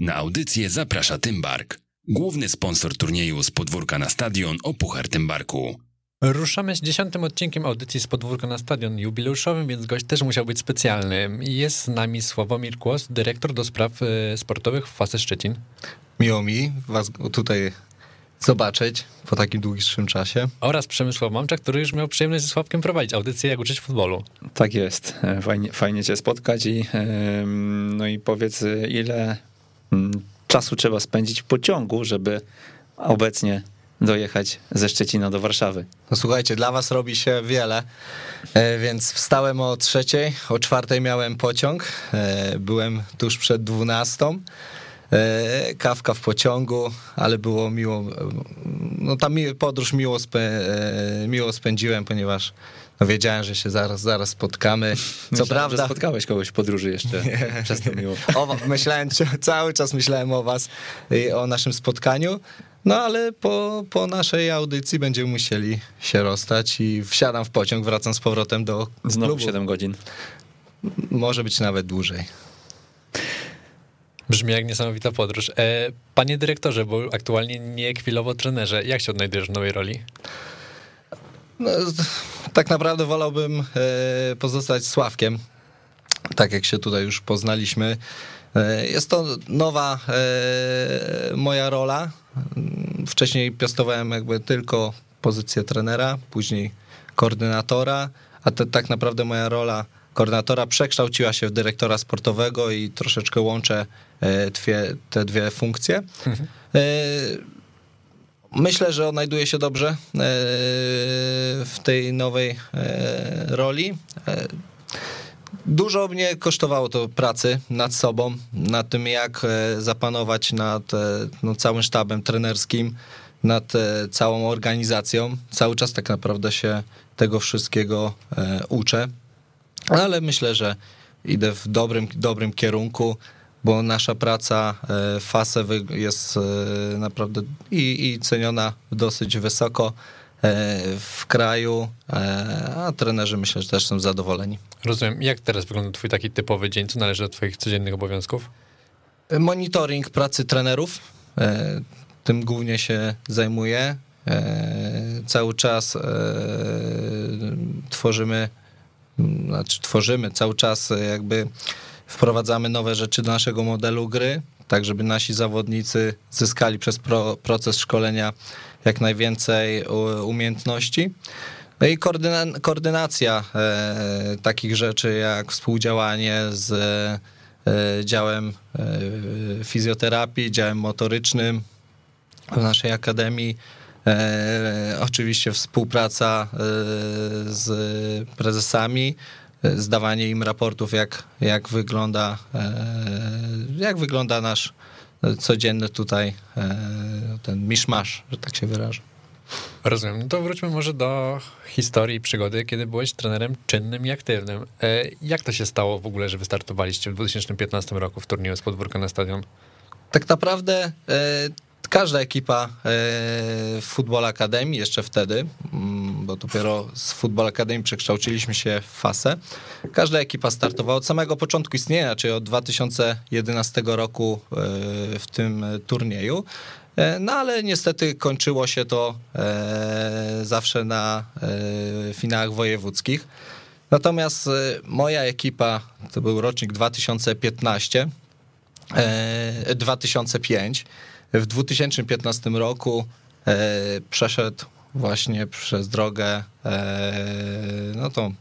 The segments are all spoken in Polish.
Na audycję zaprasza Tymbark, główny sponsor turnieju z podwórka na stadion o Puchar Tymbarku. Ruszamy z dziesiątym odcinkiem audycji z podwórka na stadion jubileuszowym, więc gość też musiał być specjalny. Jest z nami Sławomir Kłos, dyrektor do spraw e, sportowych w Fasy Szczecin. Miło mi was tutaj zobaczyć po takim dłuższym czasie. Oraz Przemysław Mamczak, który już miał przyjemność ze Sławkiem prowadzić audycję Jak uczyć futbolu. Tak jest. E, fajnie, fajnie cię spotkać i no i powiedz ile mm, czasu trzeba spędzić w pociągu, żeby obecnie dojechać ze Szczecina do Warszawy. No słuchajcie, dla was robi się wiele, e, więc wstałem o trzeciej, o czwartej miałem pociąg, e, byłem tuż przed dwunastą, e, kawka w pociągu, ale było miło, no ta podróż miło, spę, miło spędziłem, ponieważ no wiedziałem, że się zaraz, zaraz spotkamy. Co myślałem, prawda. Że spotkałeś kogoś w podróży jeszcze Nie. przez to miło. O, myślałem, cały czas myślałem o was i o naszym spotkaniu. No ale po, po naszej audycji będziemy musieli się rozstać i wsiadam w pociąg, wracam z powrotem do Znowu klubu. 7 godzin. Może być nawet dłużej. Brzmi jak niesamowita podróż. E, panie dyrektorze, bo aktualnie nie chwilowo trenerze, jak się odnajdujesz w nowej roli? No, tak naprawdę wolałbym e, pozostać Sławkiem, tak jak się tutaj już poznaliśmy. E, jest to nowa e, moja rola. Wcześniej piastowałem jakby tylko pozycję trenera, później koordynatora, a te, tak naprawdę moja rola koordynatora przekształciła się w dyrektora sportowego i troszeczkę łączę dwie, te dwie funkcje. Mhm. Myślę, że odnajduję się dobrze w tej nowej roli. Dużo mnie kosztowało to pracy nad sobą, nad tym jak e, zapanować nad e, no, całym sztabem trenerskim, nad e, całą organizacją. Cały czas tak naprawdę się tego wszystkiego uczę, ale myślę, że idę w dobrym, dobrym kierunku, bo nasza praca w FASE jest naprawdę i, i ceniona dosyć wysoko w kraju, a trenerzy myślę, że też są zadowoleni. Rozumiem. Jak teraz wygląda twój taki typowy dzień? Co należy do twoich codziennych obowiązków? Monitoring pracy trenerów. E, tym głównie się zajmuję. E, cały czas e, tworzymy, znaczy tworzymy, cały czas jakby wprowadzamy nowe rzeczy do naszego modelu gry, tak żeby nasi zawodnicy zyskali przez pro, proces szkolenia jak najwięcej umiejętności. No i koordyna koordynacja e, takich rzeczy jak współdziałanie z e, działem e, fizjoterapii, działem motorycznym w naszej akademii. E, oczywiście współpraca e, z prezesami, zdawanie im raportów, jak, jak, wygląda, jak wygląda nasz codzienny tutaj ten miszmasz, że tak się wyrażę. Rozumiem. No to wróćmy może do historii przygody, kiedy byłeś trenerem czynnym i aktywnym. E, jak to się stało w ogóle, że wystartowaliście w 2015 roku w turnieju z podwórka na stadion? Tak naprawdę e, każda ekipa e, w Futbol Akademii, jeszcze wtedy, mm, bo dopiero z Futbol Akademii przekształciliśmy się w fasę, każda ekipa startowała od samego początku istnienia, czyli od 2011 roku w tym turnieju. E, no ale niestety kończyło się to e, zawsze na e, finałach wojewódzkich. Natomiast moja ekipa, to był rocznik 2015, 2005. W 2015 roku przeszedł właśnie przez drogę, no to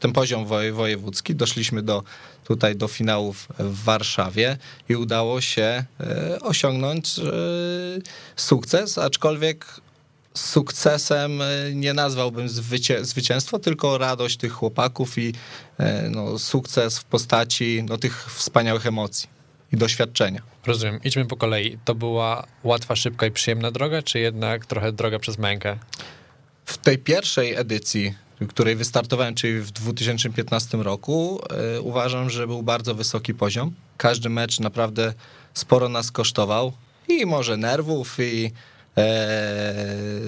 ten poziom wojewódzki. Doszliśmy do, tutaj do finałów w Warszawie i udało się e, osiągnąć e, sukces, aczkolwiek sukcesem e, nie nazwałbym zwycię zwycięstwo, tylko radość tych chłopaków i no, sukces w postaci no, tych wspaniałych emocji i doświadczenia. Rozumiem. Idźmy po kolei. To była łatwa, szybka i przyjemna droga, czy jednak trochę droga przez mękę? W tej pierwszej edycji której wystartowałem, czyli w 2015 roku, e, uważam, że był bardzo wysoki poziom. Każdy mecz naprawdę sporo nas kosztował i może nerwów, i e,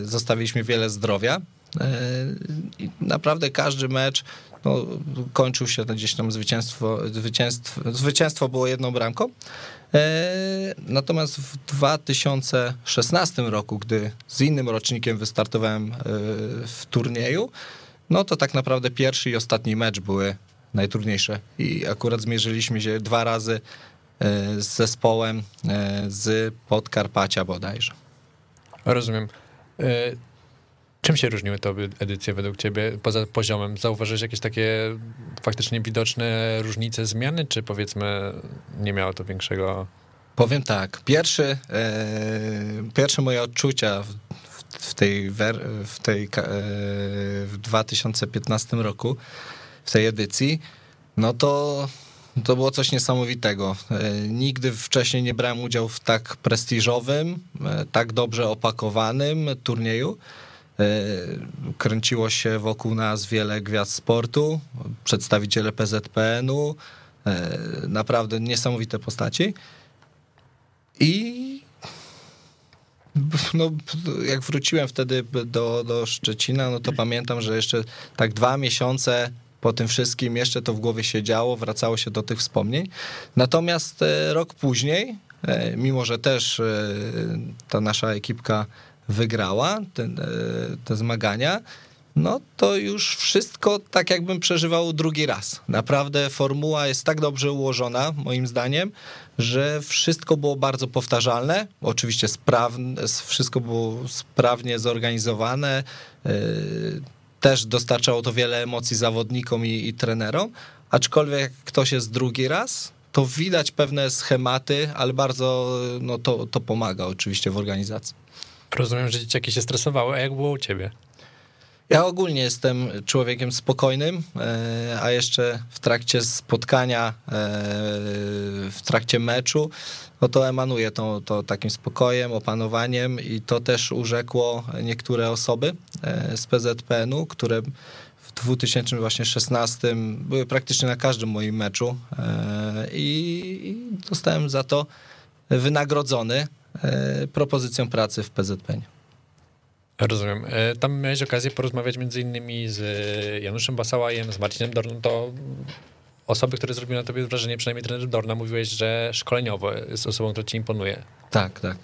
zostawiliśmy wiele zdrowia. E, I naprawdę każdy mecz no, kończył się gdzieś tam zwycięstwo, zwycięstwo, zwycięstwo było jedną bramką. E, natomiast w 2016 roku, gdy z innym rocznikiem wystartowałem e, w turnieju, no to tak naprawdę pierwszy i ostatni mecz były najtrudniejsze. I akurat zmierzyliśmy się dwa razy z zespołem z Podkarpacia bodajże. Rozumiem. E, Czym się różniły te edycje według ciebie poza poziomem? Zauważyłeś jakieś takie faktycznie widoczne różnice, zmiany, czy powiedzmy nie miało to większego... Powiem tak, pierwszy, e, pierwsze moje odczucia w, w tej, w, tej e, w 2015 roku, w tej edycji, no to to było coś niesamowitego. E, nigdy wcześniej nie brałem udziału w tak prestiżowym, e, tak dobrze opakowanym turnieju. E, kręciło się wokół nas wiele gwiazd sportu, przedstawiciele PZPN-u, naprawdę niesamowite postaci. I no, jak wróciłem wtedy do, do Szczecina, no to pamiętam, że jeszcze tak dwa miesiące po tym wszystkim jeszcze to w głowie się działo, wracało się do tych wspomnień. Natomiast e, rok później, e, mimo że też e, ta nasza ekipka wygrała te, te zmagania, no to już wszystko tak jakbym przeżywał drugi raz. Naprawdę formuła jest tak dobrze ułożona, moim zdaniem, że wszystko było bardzo powtarzalne. Oczywiście sprawne, wszystko było sprawnie zorganizowane też dostarczało to wiele emocji zawodnikom i, i trenerom, aczkolwiek jak ktoś jest drugi raz, to widać pewne schematy, ale bardzo no, to, to pomaga oczywiście w organizacji. Rozumiem, że dzieciaki się stresowały, a jak było u ciebie? Ja ogólnie jestem człowiekiem spokojnym, e, a jeszcze w trakcie spotkania, e, w trakcie meczu, no to emanuje to, to takim spokojem, opanowaniem i to też urzekło niektóre osoby e, z PZPN-u, które w 2016 były praktycznie na każdym moim meczu i zostałem za to wynagrodzony propozycją pracy w PZPN. Rozumiem. E, tam miałeś okazję porozmawiać między innymi z Januszem Basałajem, z Marcinem Dorną, to osoby, które zrobiły na tobie wrażenie, przynajmniej trener Dorna, mówiłeś, że szkoleniowo jest osobą, która ci imponuje. Tak, tak.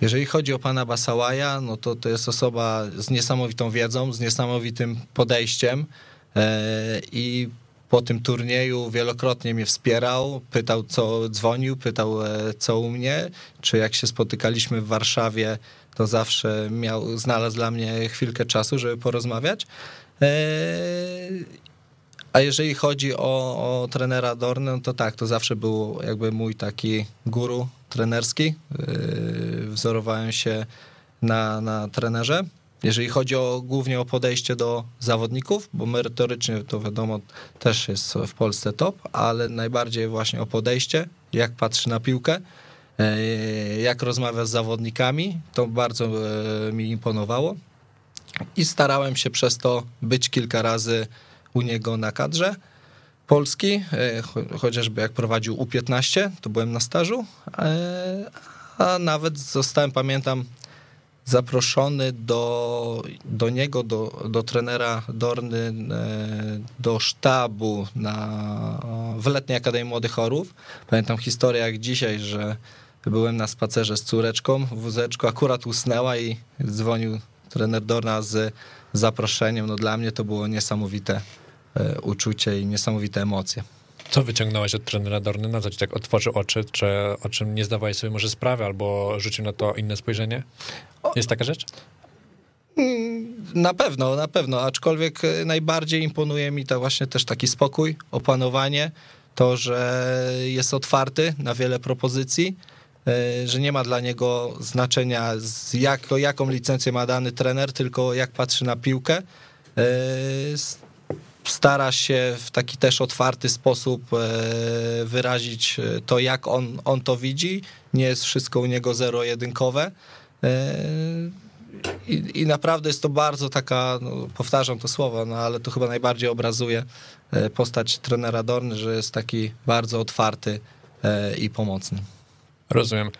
Jeżeli chodzi o pana Basałaja, no to to jest osoba z niesamowitą wiedzą, z niesamowitym podejściem e, i po tym turnieju wielokrotnie mnie wspierał, pytał co dzwonił, pytał e, co u mnie, czy jak się spotykaliśmy w Warszawie, to zawsze miał, znalazł dla mnie chwilkę czasu, żeby porozmawiać. E, a jeżeli chodzi o, o trenera Dornę, to tak, to zawsze był jakby mój taki guru trenerski. E, wzorowałem się na, na trenerze. Jeżeli chodzi o, głównie o podejście do zawodników, bo merytorycznie to wiadomo też jest w Polsce top, ale najbardziej właśnie o podejście, jak patrzy na piłkę, e, jak rozmawia z zawodnikami, to bardzo e, mi imponowało i starałem się przez to być kilka razy u niego na kadrze. Polski, e, chociażby jak prowadził U15, to byłem na stażu, a nawet zostałem, pamiętam, zaproszony do, do niego, do, do trenera Dorny, e, do sztabu na, w Letniej Akademii Młodych Chorów. Pamiętam historię jak dzisiaj, że byłem na spacerze z córeczką, w wózeczku akurat usnęła i dzwonił trener Dorna z zaproszeniem. No dla mnie to było niesamowite e, uczucie i niesamowite emocje. Co wyciągnąłeś od trenera Dorny? Na co ci tak otworzył oczy? Czy o czym nie zdawałeś sobie może sprawy, albo rzucił na to inne spojrzenie? Jest taka rzecz? Mm, na pewno, na pewno, aczkolwiek e, najbardziej imponuje mi to właśnie też taki spokój, opanowanie, to, że jest otwarty na wiele propozycji, e, że nie ma dla niego znaczenia, jak, jaką licencję ma dany trener, tylko jak patrzy na piłkę. E, stara się w taki też otwarty sposób wyrazić to, jak on, on to widzi. Nie jest wszystko u niego zero-jedynkowe. I, I, naprawdę jest to bardzo taka, no, powtarzam to słowo, no ale to chyba najbardziej obrazuje e, postać trenera Dorny, że jest taki bardzo otwarty e, i pomocny. Rozumiem.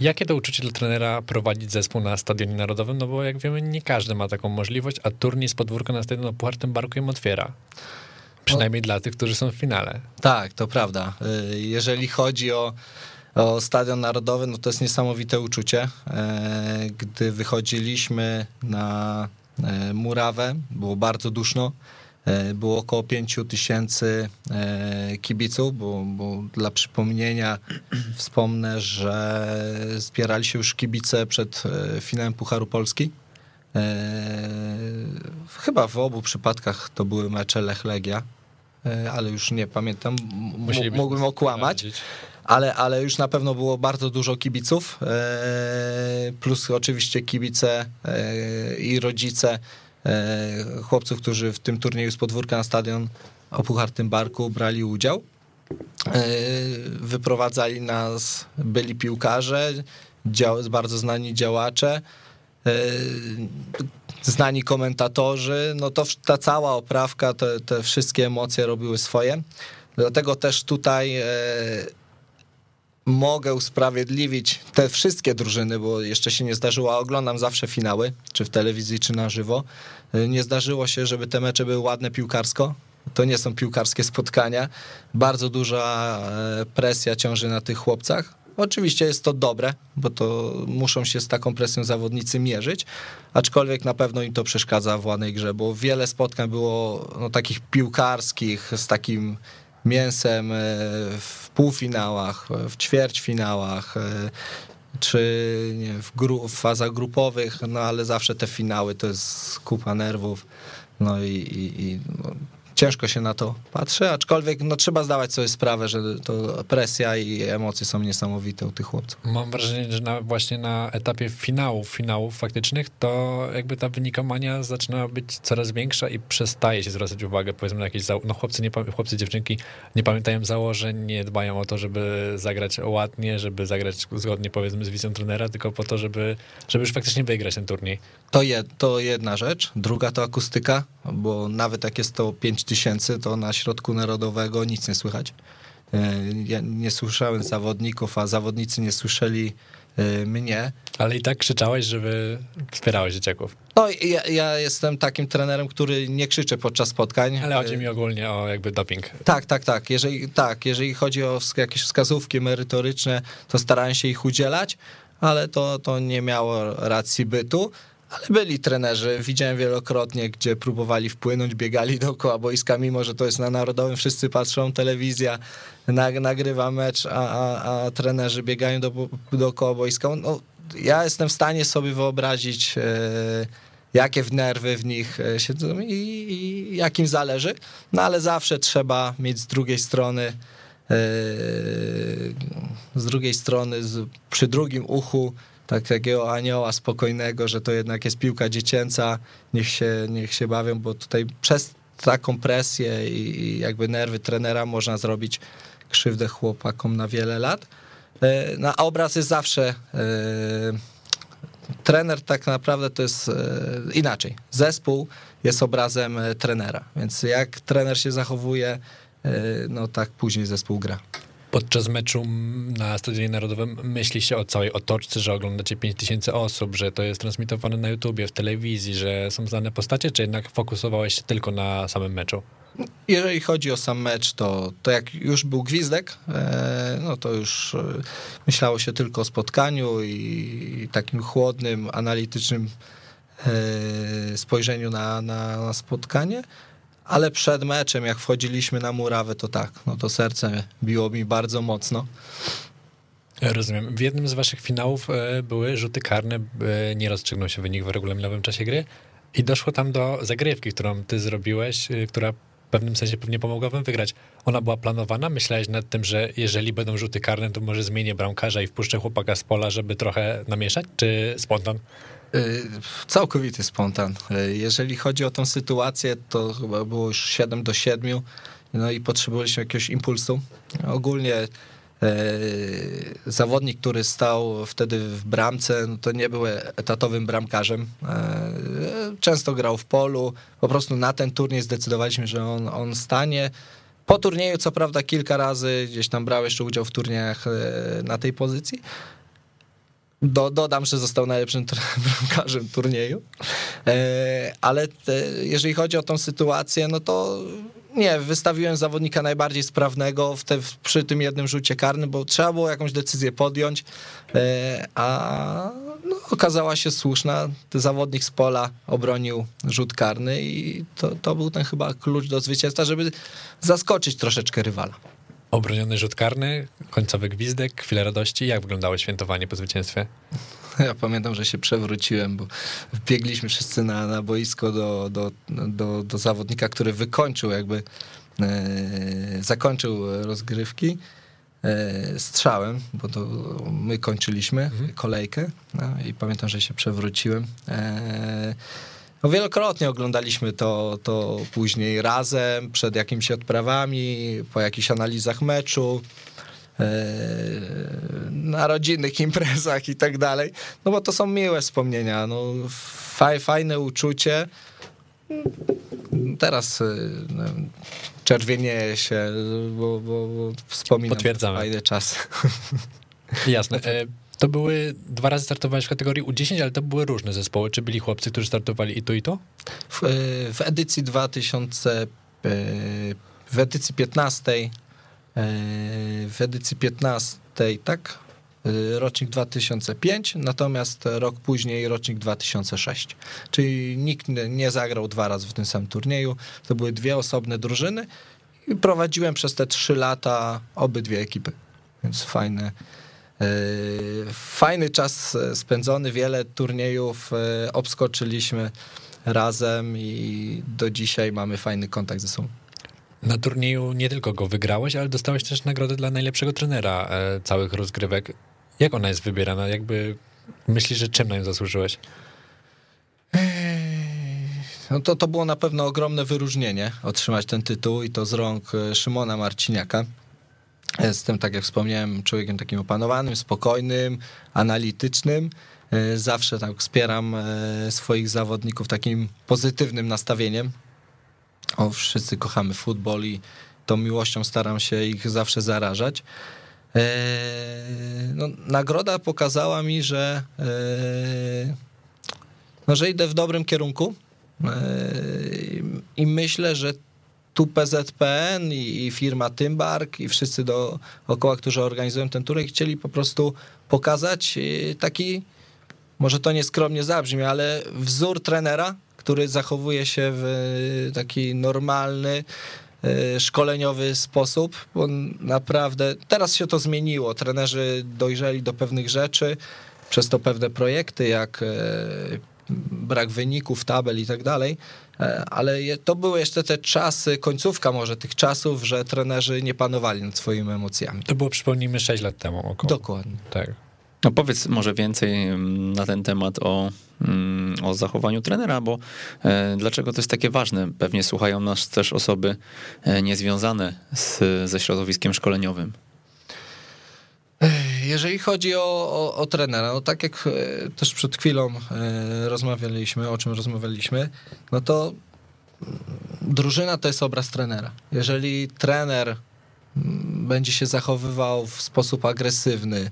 Jakie to uczucie dla trenera prowadzić zespół na Stadionie Narodowym? No bo jak wiemy, nie każdy ma taką możliwość, a turniej z podwórka na Stadion Puchar tym barkiem otwiera. Przynajmniej dla tych, którzy są w finale. Tak, to prawda. Jeżeli chodzi o o Stadion Narodowy, no to jest niesamowite uczucie. E, gdy wychodziliśmy na e, murawę, było bardzo duszno. E, było około 5 tysięcy kibiców, bo, bo, dla przypomnienia wspomnę, że zbierali się już kibice przed finałem Pucharu Polski. Chyba w obu przypadkach to były mecze Lech-Legia, ale już nie pamiętam, mógłbym okłamać ale, ale już na pewno było bardzo dużo kibiców, e, plus oczywiście kibice e, i rodzice e, chłopców, którzy w tym turnieju z podwórka na stadion o Puchartym Barku brali udział. Wyprowadzali nas byli piłkarze, bardzo znani działacze, znani komentatorzy, no to ta cała oprawka, te, te wszystkie emocje robiły swoje. Dlatego też tutaj mogę usprawiedliwić te wszystkie drużyny, bo jeszcze się nie zdarzyło, oglądam zawsze finały, czy w telewizji, czy na żywo. Y, nie zdarzyło się, żeby te mecze były ładne piłkarsko. To nie są piłkarskie spotkania. Bardzo duża e, presja ciąży na tych chłopcach. Oczywiście jest to dobre, bo to muszą się z taką presją zawodnicy mierzyć, aczkolwiek na pewno im to przeszkadza w ładnej grze, bo wiele spotkań było no, takich piłkarskich z takim mięsem e, w półfinałach, w ćwierćfinałach, e, czy nie, w, gru, w fazach grupowych, no ale zawsze te finały to jest kupa nerwów. No i, i, i no, ciężko się na to patrzy, aczkolwiek no, trzeba zdawać sobie sprawę, że to presja i emocje są niesamowite u tych chłopców. Mam wrażenie, że na, właśnie na etapie finałów, finałów faktycznych, to jakby ta wynikomania zaczyna być coraz większa i przestaje się zwracać uwagę, powiedzmy, na jakieś, no chłopcy, nie, chłopcy, dziewczynki nie pamiętają założeń, nie dbają o to, żeby zagrać ładnie, żeby zagrać zgodnie, powiedzmy, z wizją trenera, tylko po to, żeby, żeby już faktycznie wygrać ten turniej. To, je, to jedna rzecz. Druga to akustyka, bo nawet jak jest to 5 tysięcy, to na środku narodowego nic nie słychać. E, ja nie słyszałem zawodników, a zawodnicy nie słyszeli e, mnie. Ale i tak krzyczałeś, żeby wspierałeś dzieciaków. No, ja, ja, jestem takim trenerem, który nie krzyczy podczas spotkań. Ale chodzi mi ogólnie o jakby doping. Tak, tak, tak. Jeżeli, tak, jeżeli chodzi o jakieś wskazówki merytoryczne, to starałem się ich udzielać, ale to, to nie miało racji bytu. Ale byli trenerzy, widziałem wielokrotnie, gdzie próbowali wpłynąć, biegali dookoła boiska, mimo że to jest na Narodowym, wszyscy patrzą, telewizja nagrywa mecz, a, a, a trenerzy biegają do, dookoła boiska. No, ja jestem w stanie sobie wyobrazić, e, jakie w nerwy w nich e, siedzą i, i jakim zależy, no ale zawsze trzeba mieć z drugiej strony e, z drugiej strony, z, przy drugim uchu tak, takiego anioła spokojnego, że to jednak jest piłka dziecięca, niech się, niech się bawią, bo tutaj przez taką presję i, i jakby nerwy trenera można zrobić krzywdę chłopakom na wiele lat. E, no, a obraz jest zawsze. E, trener tak naprawdę to jest e, inaczej. Zespół jest obrazem trenera, więc jak trener się zachowuje, no tak później zespół gra podczas meczu na Stadionie Narodowym myśli się o całej otoczce, że oglądacie 5000 osób, że to jest transmitowane na YouTubie, w telewizji, że są znane postacie, czy jednak fokusowałeś się tylko na samym meczu? Jeżeli chodzi o sam mecz, to, to jak już był gwizdek, e, no to już e, myślało się tylko o spotkaniu i takim chłodnym, analitycznym e, spojrzeniu na, na, na spotkanie ale przed meczem, jak wchodziliśmy na murawę, to tak, no to serce biło mi bardzo mocno. Rozumiem. W jednym z waszych finałów e, były rzuty karne, e, nie rozstrzygnął się wynik w regulaminowym czasie gry i doszło tam do zagrywki, którą ty zrobiłeś, e, która w pewnym sensie pewnie pomogła wam wygrać. Ona była planowana? Myślałeś nad tym, że jeżeli będą rzuty karne, to może zmienię bramkarza i wpuszczę chłopaka z pola, żeby trochę namieszać, czy spontan? Y, całkowity spontan. Y, jeżeli chodzi o tą sytuację, to chyba było już 7 do 7, no i potrzebowaliśmy jakiegoś impulsu. Ogólnie y, zawodnik, który stał wtedy w bramce, no to nie był etatowym bramkarzem. Często grał w polu. Po prostu na ten turniej zdecydowaliśmy, że on, on stanie. Po turnieju, co prawda, kilka razy gdzieś tam brał jeszcze udział w turniejach na tej pozycji, do, dodam, że został najlepszym bramkarzem turnieju. E, ale te, jeżeli chodzi o tą sytuację, no to nie, wystawiłem zawodnika najbardziej sprawnego w te, przy tym jednym rzucie karnym, bo trzeba było jakąś decyzję podjąć, e, a no, okazała się słuszna. Zawodnik z pola obronił rzut karny i to, to był ten chyba klucz do zwycięstwa, żeby zaskoczyć troszeczkę rywala. Obroniony rzut karny, końcowy gwizdek, chwilę radości. Jak wyglądało świętowanie po zwycięstwie? Ja pamiętam, że się przewróciłem, bo biegliśmy wszyscy na, na boisko do, do, do, do zawodnika, który wykończył jakby, e, zakończył rozgrywki e, strzałem, bo to my kończyliśmy mhm. kolejkę no, i pamiętam, że się przewróciłem. E, no wielokrotnie oglądaliśmy to, to później razem, przed jakimiś odprawami, po jakichś analizach meczu. E, na rodzinnych imprezach i tak dalej, no bo to są miłe wspomnienia, no faj, fajne uczucie. Teraz e, no, czerwienieje się, bo, bo, bo wspominam Potwierdzamy. fajny czas. Jasne. E, to były, dwa razy startowałeś w kategorii U10, ale to były różne zespoły. Czy byli chłopcy, którzy startowali i to i to? W, w edycji 2000, w edycji 15 w edycji 15, tak? Rocznik 2005, natomiast rok później rocznik 2006. Czyli nikt nie zagrał dwa razy w tym samym turnieju. To były dwie osobne drużyny i prowadziłem przez te trzy lata obydwie ekipy. Więc fajne. Fajny czas spędzony, wiele turniejów e, obskoczyliśmy razem i do dzisiaj mamy fajny kontakt ze sobą. Na turnieju nie tylko go wygrałeś, ale dostałeś też nagrodę dla najlepszego trenera e, całych rozgrywek. Jak ona jest wybierana? Jakby myślisz, że czym na nią zasłużyłeś? No to, to było na pewno ogromne wyróżnienie otrzymać ten tytuł i to z rąk e, Szymona Marciniaka. Jestem, tak jak wspomniałem, człowiekiem takim opanowanym, spokojnym, analitycznym. E, zawsze tak wspieram swoich zawodników takim pozytywnym nastawieniem, o, wszyscy kochamy futbol i tą miłością staram się ich zawsze zarażać. E, no, nagroda pokazała mi, że, e, no, że idę w dobrym kierunku e, i myślę, że tu PZPN i, firma Tymbark i wszyscy dookoła, którzy organizują ten turniej, chcieli po prostu pokazać taki, może to nieskromnie zabrzmi, ale wzór trenera, który zachowuje się w taki normalny, e, szkoleniowy sposób, bo naprawdę teraz się to zmieniło. Trenerzy dojrzeli do pewnych rzeczy, przez to pewne projekty, jak brak wyników, tabel i tak dalej, e, ale to były jeszcze te czasy, końcówka może tych czasów, że trenerzy nie panowali nad swoimi emocjami. To było, przypomnijmy, 6 lat temu około. Dokładnie. Tak. No powiedz może więcej mm, na ten temat o, mm, o zachowaniu trenera, bo e, dlaczego to jest takie ważne? Pewnie słuchają nas też osoby e, niezwiązane z, ze środowiskiem szkoleniowym. Jeżeli chodzi o, o, o, trenera, no tak jak e, też przed chwilą rozmawialiśmy, o czym rozmawialiśmy, no to drużyna to jest obraz trenera. Jeżeli trener będzie się zachowywał w sposób agresywny,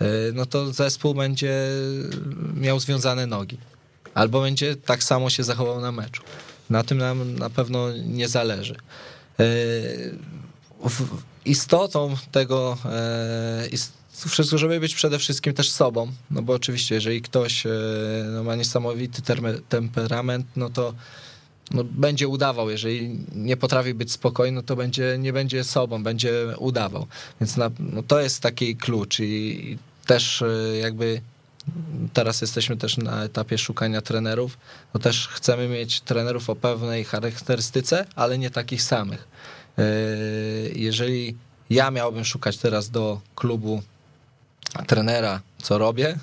E, no to zespół będzie miał związane nogi. Albo będzie tak samo się zachował na meczu. Na tym nam na pewno nie zależy. E, istotą tego e, wszystko, żeby być przede wszystkim też sobą, no bo oczywiście, jeżeli ktoś no, ma niesamowity temperament, no to no, będzie udawał. Jeżeli nie potrafi być spokojny, no to będzie, nie będzie sobą, będzie udawał. Więc na, no, to jest taki klucz i, też e, jakby teraz jesteśmy też na etapie szukania trenerów, no też chcemy mieć trenerów o pewnej charakterystyce, ale nie takich samych. E, jeżeli ja miałbym szukać teraz do klubu trenera, co robię,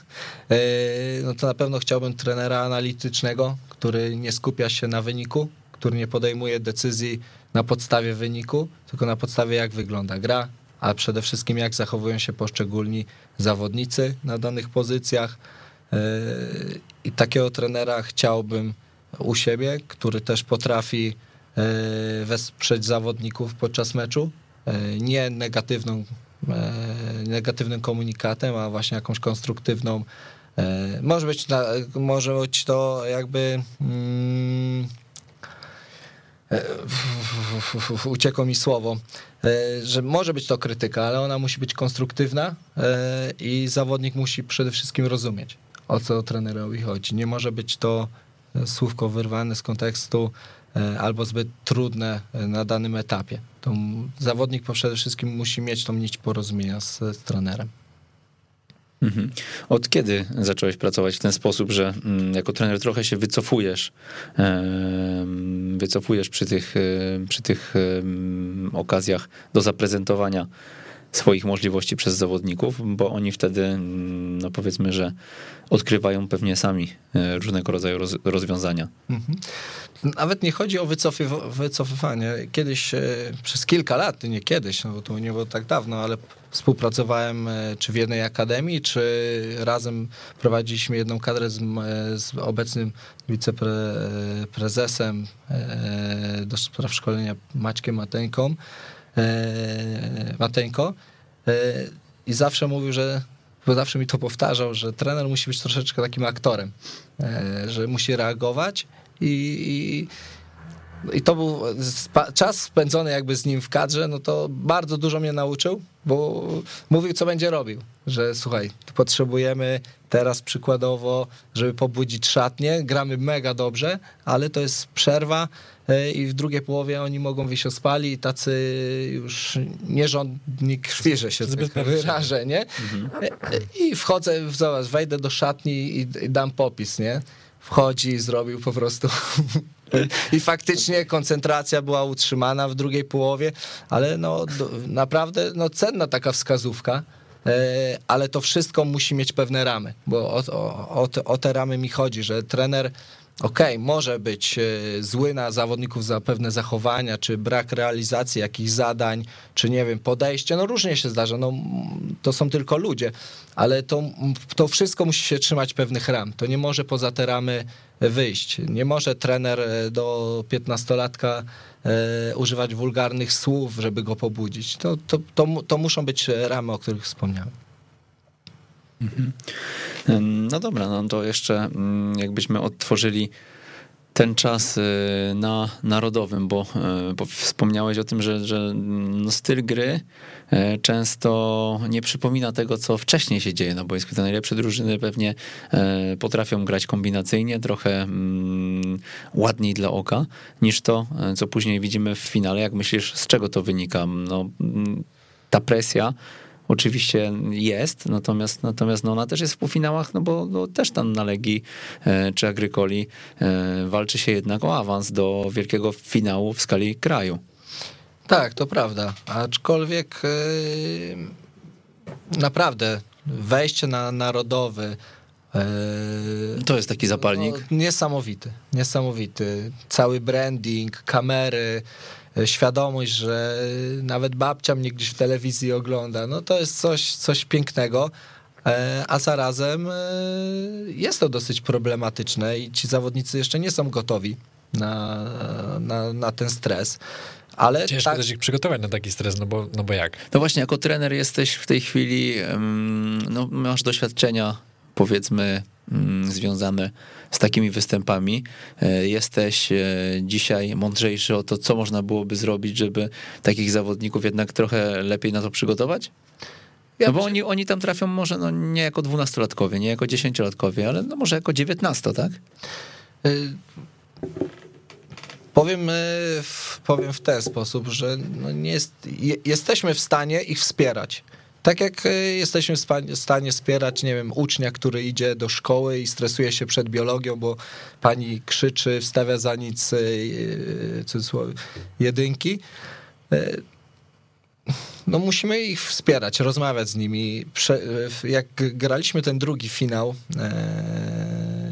e, no to na pewno chciałbym trenera analitycznego, który nie skupia się na wyniku, który nie podejmuje decyzji na podstawie wyniku, tylko na podstawie jak wygląda gra, a przede wszystkim jak zachowują się poszczególni zawodnicy na danych pozycjach. E, I takiego trenera chciałbym u siebie, który też potrafi e, wesprzeć zawodników podczas meczu, nie negatywną, negatywnym komunikatem, a właśnie jakąś konstruktywną. Może być, może być to jakby. Mm, e, uciekło mi słowo, e, że może być to krytyka, ale ona musi być konstruktywna e, i zawodnik musi przede wszystkim rozumieć, o co trenerowi chodzi. Nie może być to słówko wyrwane z kontekstu albo zbyt trudne na danym etapie. To zawodnik przede wszystkim musi mieć tą nić porozumienia z, z trenerem. Mhm. Od kiedy zacząłeś pracować w ten sposób, że mm, jako trener trochę się wycofujesz, wycofujesz przy tych, przy tych okazjach do zaprezentowania swoich możliwości przez zawodników, bo oni wtedy, mm, no powiedzmy, że odkrywają pewnie sami e, różnego rodzaju rozwiązania. Mhm. Nawet nie chodzi o wycofywanie. Kiedyś, e, przez kilka lat, nie kiedyś, no bo to nie było tak dawno, ale współpracowałem e, czy w jednej akademii, czy razem prowadziliśmy jedną kadrę z, z obecnym wiceprezesem do spraw szkolenia Maćkiem Mateńką. Mateńko i zawsze mówił, że bo zawsze mi to powtarzał, że trener musi być troszeczkę takim aktorem, e, że musi reagować i, i i to był czas spędzony jakby z nim w kadrze, no to bardzo dużo mnie nauczył, bo mówił, co będzie robił. Że słuchaj, potrzebujemy teraz przykładowo, żeby pobudzić szatnię, gramy mega dobrze, ale to jest przerwa e, i w drugiej połowie oni mogą wyjść ospali i tacy już nierządni krwi, że się tak wyrażę, nie? Mhm. E, I wchodzę, zobacz, wejdę do szatni i, i dam popis, nie? Wchodzi i zrobił po prostu I faktycznie koncentracja była utrzymana w drugiej połowie, ale no naprawdę no, cenna taka wskazówka e, ale to wszystko musi mieć pewne ramy, bo o, o, o, te, ramy mi chodzi, że trener okej, okay, może być e, zły na zawodników za pewne zachowania, czy brak realizacji jakichś zadań, czy nie wiem, podejście, no różnie się zdarza, no to są tylko ludzie, ale to, to wszystko musi się trzymać pewnych ram, to nie może poza te ramy wyjść. Nie może trener e, do 15-latka e, używać wulgarnych słów, żeby go pobudzić. To, to, to, to muszą być ramy, o których wspomniałem. Mhm. No dobra, no to jeszcze mm, jakbyśmy odtworzyli ten czas y, na narodowym, bo, y, bo wspomniałeś o tym, że, że no styl gry y, często nie przypomina tego, co wcześniej się dzieje na boisku. Te najlepsze drużyny pewnie potrafią grać kombinacyjnie, trochę mm, ładniej dla oka, niż to, co później widzimy w finale. Jak myślisz, z czego to wynika? No, mm, ta presja oczywiście jest, natomiast, natomiast no ona też jest w półfinałach, no bo no też tam na Legii e, czy Agrykoli e, walczy się jednak o awans do wielkiego finału w skali kraju. Tak, to prawda, aczkolwiek e, naprawdę wejście na narodowy to jest taki zapalnik. No, niesamowity, niesamowity. Cały branding, kamery, świadomość, że nawet babcia mnie gdzieś w telewizji ogląda, no to jest coś, coś pięknego. E, a zarazem e, jest to dosyć problematyczne i ci zawodnicy jeszcze nie są gotowi na, na, na ten stres. Ale Ciężko tak... też ich przygotować na taki stres, no bo, no bo jak? No właśnie, jako trener jesteś w tej chwili, no masz doświadczenia powiedzmy związane z takimi występami. E, jesteś e, dzisiaj mądrzejszy o to, co można byłoby zrobić, żeby takich zawodników jednak trochę lepiej na to przygotować? No bo oni, oni tam trafią może no, nie jako dwunastolatkowie, nie jako dziesięciolatkowie, ale no może jako dziewiętnasto, tak? Y Powiem, powiem w ten sposób, że no nie jest, jesteśmy w stanie ich wspierać. Tak jak e, jesteśmy w stanie wspierać, nie wiem, ucznia, który idzie do szkoły i stresuje się przed biologią, bo pani krzyczy, wstawia za nic e, cudzysłowie, jedynki. E, no musimy ich wspierać, rozmawiać z nimi. Jak graliśmy ten drugi finał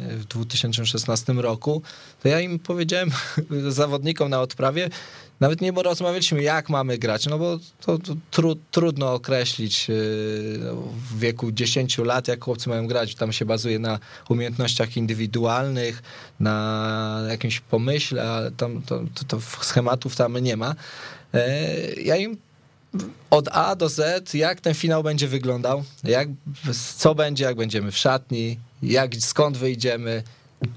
w 2016 roku, to ja im powiedziałem zawodnikom na odprawie, nawet nie rozmawialiśmy, jak mamy grać, no bo to, to tru, trudno określić yy, w wieku 10 lat, jak chłopcy mają grać. Tam się bazuje na umiejętnościach indywidualnych, na jakimś pomyśle, ale tam to, to, to schematów tam nie ma. Yy, ja im od A do Z, jak ten finał będzie wyglądał, jak, co będzie, jak będziemy w szatni, jak, skąd wyjdziemy,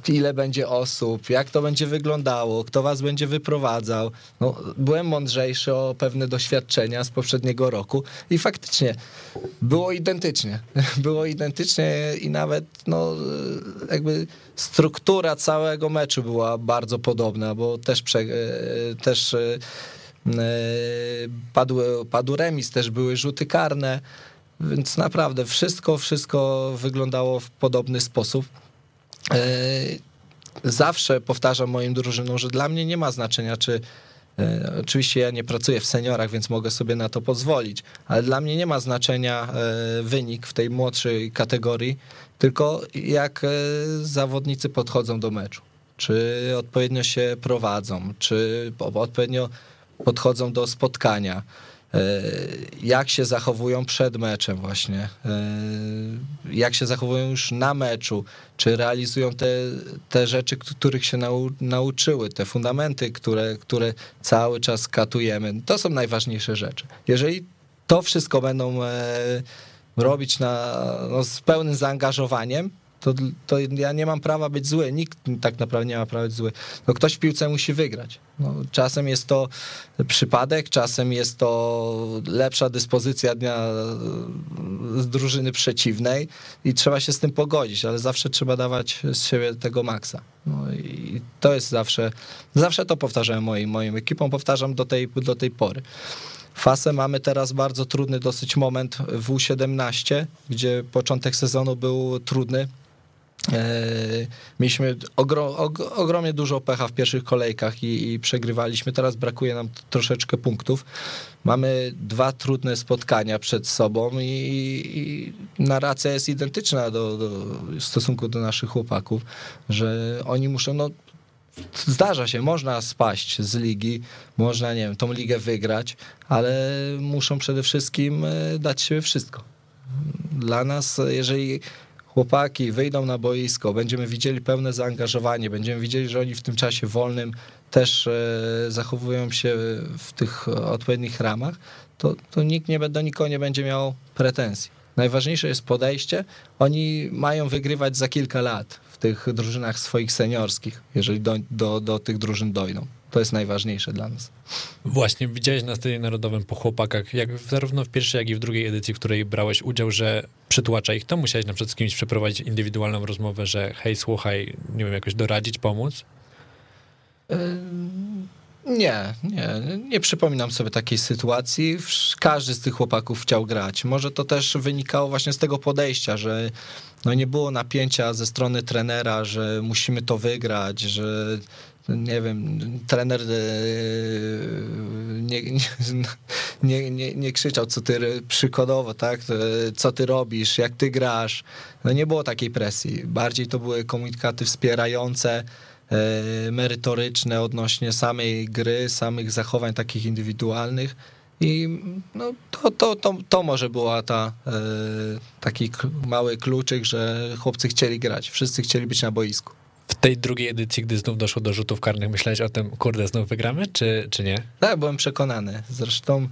ile będzie osób, jak to będzie wyglądało, kto was będzie wyprowadzał. No, byłem mądrzejszy o pewne doświadczenia z poprzedniego roku i faktycznie było identycznie. Było identycznie i nawet no, jakby struktura całego meczu była bardzo podobna, bo też, prze, też padł, padł remis, też były rzuty karne, więc naprawdę wszystko, wszystko wyglądało w podobny sposób. E, zawsze powtarzam moim drużynom, że dla mnie nie ma znaczenia, czy e, Oczywiście ja nie pracuję w seniorach, więc mogę sobie na to pozwolić, ale dla mnie nie ma znaczenia e, wynik w tej młodszej kategorii, tylko jak zawodnicy podchodzą do meczu. Czy odpowiednio się prowadzą, czy odpowiednio podchodzą do spotkania. E, jak się zachowują przed meczem właśnie, e, jak się zachowują już na meczu, czy realizują te, te rzeczy, których się nau, nauczyły, te fundamenty, które, które cały czas katujemy. To są najważniejsze rzeczy. Jeżeli to wszystko będą e, robić na, no, z pełnym zaangażowaniem, to, to ja nie mam prawa być zły, nikt tak naprawdę nie ma prawa być zły. No ktoś w piłce musi wygrać. No, czasem jest to przypadek, czasem jest to lepsza dyspozycja dnia z drużyny przeciwnej i trzeba się z tym pogodzić, ale zawsze trzeba dawać z siebie tego maksa. No i to jest zawsze, zawsze to powtarzałem moim, moim ekipom, powtarzam do tej, do tej pory. Fasę mamy teraz bardzo trudny dosyć moment w U17, gdzie początek sezonu był trudny mieliśmy ogrom, ogromnie dużo pecha w pierwszych kolejkach i, i, przegrywaliśmy. Teraz brakuje nam troszeczkę punktów. Mamy dwa trudne spotkania przed sobą i, i narracja jest identyczna do, do, w stosunku do naszych chłopaków, że oni muszą, no zdarza się, można spaść z ligi, można, nie wiem, tą ligę wygrać, ale muszą przede wszystkim e, dać siebie wszystko. Dla nas, jeżeli chłopaki wyjdą na boisko, będziemy widzieli pełne zaangażowanie, będziemy widzieli, że oni w tym czasie wolnym też e, zachowują się w tych odpowiednich ramach, to, to nikt nie, do nikogo nie będzie miał pretensji. Najważniejsze jest podejście. Oni mają wygrywać za kilka lat w tych drużynach swoich seniorskich, jeżeli do, do, do tych drużyn dojdą. To jest najważniejsze dla nas. Właśnie, widziałeś na Stadionie Narodowym po chłopakach, jak zarówno w pierwszej, jak i w drugiej edycji, w której brałeś udział, że przytłacza ich to? Musiałeś na przykład z kimś przeprowadzić indywidualną rozmowę, że hej, słuchaj, nie wiem, jakoś doradzić, pomóc? Nie, nie, nie przypominam sobie takiej sytuacji. Każdy z tych chłopaków chciał grać. Może to też wynikało właśnie z tego podejścia, że no nie było napięcia ze strony trenera, że musimy to wygrać, że nie wiem, trener e, nie, nie, nie, nie krzyczał, co ty przykładowo, tak, co ty robisz, jak ty grasz. No nie było takiej presji. Bardziej to były komunikaty wspierające, e, merytoryczne odnośnie samej gry, samych zachowań takich indywidualnych. I no, to, to, to, to może była ta e, taki mały kluczyk, że chłopcy chcieli grać, wszyscy chcieli być na boisku w tej drugiej edycji, gdy znów doszło do rzutów karnych, myślałeś o tym, kurde, znów wygramy, czy, czy nie? Tak, byłem przekonany. Zresztą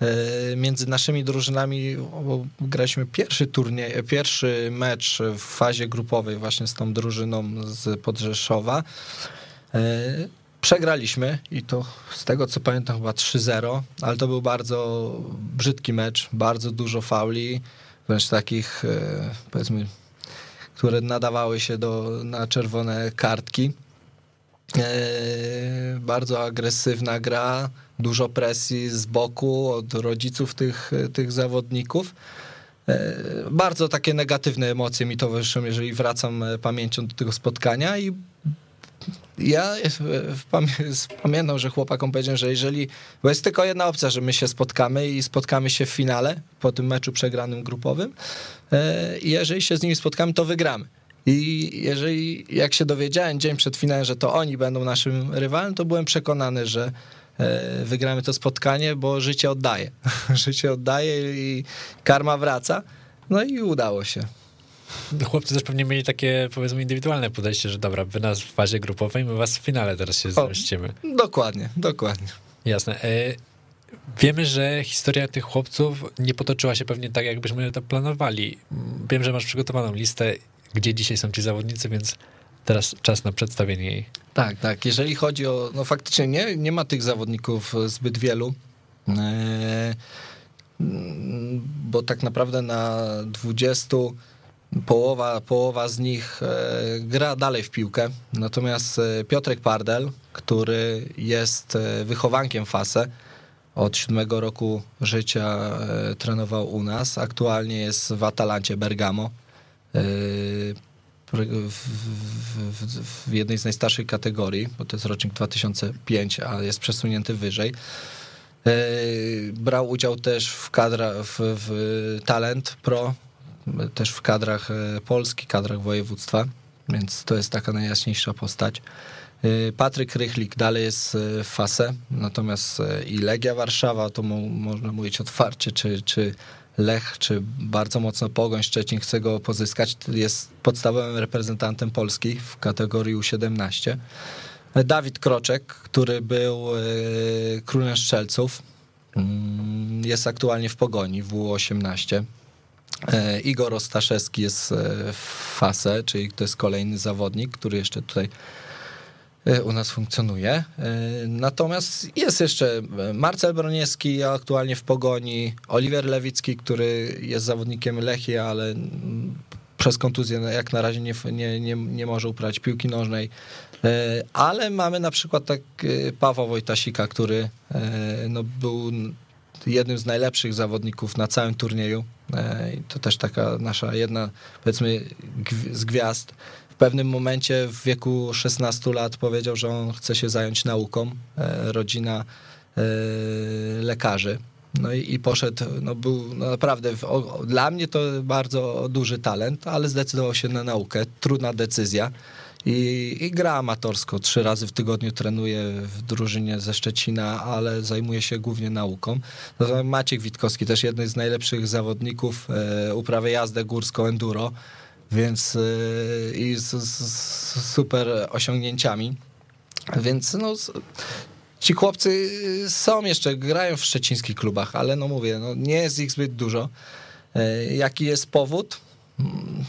e, między naszymi drużynami graliśmy pierwszy turniej, pierwszy mecz w fazie grupowej właśnie z tą drużyną z Podrzeszowa. E, przegraliśmy i to z tego co pamiętam chyba 3-0, ale to był bardzo brzydki mecz, bardzo dużo fauli, wręcz takich e, powiedzmy które nadawały się do, na czerwone kartki. E, bardzo agresywna gra, dużo presji z boku od rodziców tych, tych zawodników. E, bardzo takie negatywne emocje mi towarzyszą, jeżeli wracam pamięcią do tego spotkania i ja pamiętam, że chłopakom powiedziałem, że jeżeli, bo jest tylko jedna opcja, że my się spotkamy i spotkamy się w finale po tym meczu przegranym grupowym e, i jeżeli się z nimi spotkamy, to wygramy. I jeżeli, jak się dowiedziałem dzień przed finałem, że to oni będą naszym rywalem, to byłem przekonany, że e, wygramy to spotkanie, bo życie oddaje. życie oddaje i karma wraca. No i udało się. Chłopcy też pewnie mieli takie, powiedzmy, indywidualne podejście, że dobra, wy nas w fazie grupowej, my was w finale teraz się zmieścimy. Dokładnie, dokładnie. Jasne. E, wiemy, że historia tych chłopców nie potoczyła się pewnie tak, jakbyśmy to planowali. Wiem, że masz przygotowaną listę, gdzie dzisiaj są ci zawodnicy, więc teraz czas na przedstawienie jej. Tak, tak. Jeżeli chodzi o. No faktycznie nie, nie ma tych zawodników zbyt wielu. E, bo tak naprawdę na 20 połowa, połowa z nich e, gra dalej w piłkę. Natomiast e, Piotrek Pardel, który jest wychowankiem FASE, od siódmego roku życia trenował u nas. Aktualnie jest w Atalancie Bergamo w, w, w, jednej z najstarszych kategorii, bo to jest rocznik 2005, a jest przesunięty wyżej. E, brał udział też w kadra, w, w Talent Pro, też w kadrach e, Polski, kadrach województwa, więc to jest taka najjaśniejsza postać. E, Patryk Rychlik dalej jest w FASE, natomiast i Legia Warszawa, to mo, można mówić otwarcie, czy, czy Lech, czy bardzo mocno Pogoń Szczecin chce go pozyskać, jest podstawowym reprezentantem Polski w kategorii U17. Dawid Kroczek, który był e, królem strzelców, mm, jest aktualnie w Pogoni w U18. E, Igor Ostaszewski jest e, w FASE, czyli to jest kolejny zawodnik, który jeszcze tutaj E, u nas funkcjonuje. Natomiast jest jeszcze Marcel Broniewski, aktualnie w Pogoni, Oliver Lewicki, który jest zawodnikiem Lechii, ale przez kontuzję jak na razie nie, nie, nie, nie może uprawiać piłki nożnej. Ale mamy na przykład tak Pawła Wojtasika, który no, był jednym z najlepszych zawodników na całym turnieju. To też taka nasza jedna, powiedzmy, z gwiazd pewnym momencie w wieku 16 lat powiedział, że on chce się zająć nauką. E, rodzina e, lekarzy. No i, i poszedł, no był no naprawdę, dla mnie to bardzo duży talent, ale zdecydował się na naukę. Trudna decyzja. I, I, gra amatorsko. Trzy razy w tygodniu trenuje w drużynie ze Szczecina, ale zajmuje się głównie nauką. No Maciek Witkowski, też jeden z najlepszych zawodników, e, uprawia jazdę górską enduro więc y, i z, z super osiągnięciami. Więc no, ci chłopcy są jeszcze, grają w szczecińskich klubach, ale no mówię, no nie jest ich zbyt dużo. Y, jaki jest powód? Mm,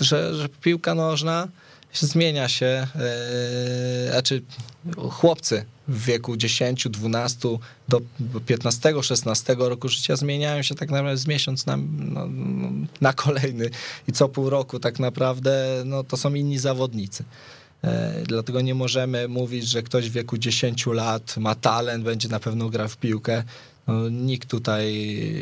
że, że piłka nożna zmienia się, yy, znaczy chłopcy w wieku 10, 12 do 15, 16 roku życia zmieniają się tak naprawdę z miesiąc na, no, na kolejny i co pół roku tak naprawdę no, to są inni zawodnicy. E, dlatego nie możemy mówić, że ktoś w wieku 10 lat ma talent, będzie na pewno grał w piłkę. No, nikt tutaj,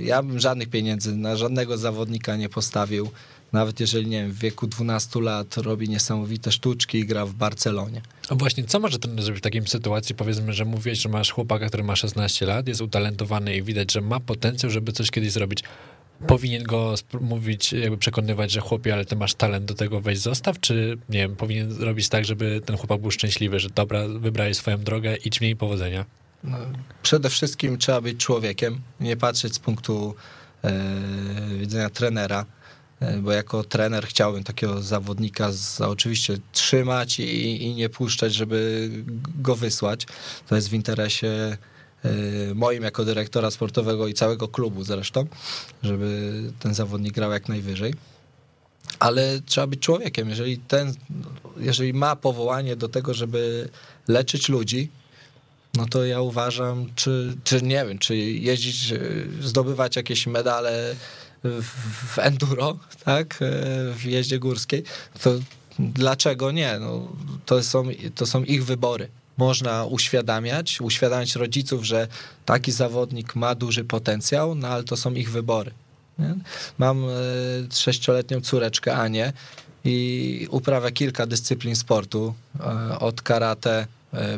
ja bym żadnych pieniędzy na żadnego zawodnika nie postawił nawet jeżeli, nie wiem, w wieku 12 lat robi niesamowite sztuczki i gra w Barcelonie. A właśnie, co może ten zrobić w takiej sytuacji? Powiedzmy, że mówisz, że masz chłopaka, który ma 16 lat, jest utalentowany i widać, że ma potencjał, żeby coś kiedyś zrobić. Powinien go mówić, jakby przekonywać, że chłopie, ale ty masz talent do tego, weź zostaw, czy nie wiem, powinien robić tak, żeby ten chłopak był szczęśliwy, że dobra, wybrałeś swoją drogę, idź mniej powodzenia? No, przede wszystkim trzeba być człowiekiem, nie patrzeć z punktu e, widzenia trenera bo jako trener chciałbym takiego zawodnika za, oczywiście trzymać i, i nie puszczać, żeby go wysłać. To jest w interesie e, moim jako dyrektora sportowego i całego klubu zresztą, żeby ten zawodnik grał jak najwyżej. Ale trzeba być człowiekiem. Jeżeli, ten, jeżeli ma powołanie do tego, żeby leczyć ludzi, no to ja uważam, czy, czy nie wiem, czy jeździć, zdobywać jakieś medale w enduro, tak, e, w jeździe górskiej, to dlaczego nie? No, to, są, to są ich wybory. Można uświadamiać, uświadamiać rodziców, że taki zawodnik ma duży potencjał, no ale to są ich wybory. Nie? Mam e, sześcioletnią córeczkę Anię i uprawia kilka dyscyplin sportu, e, od karate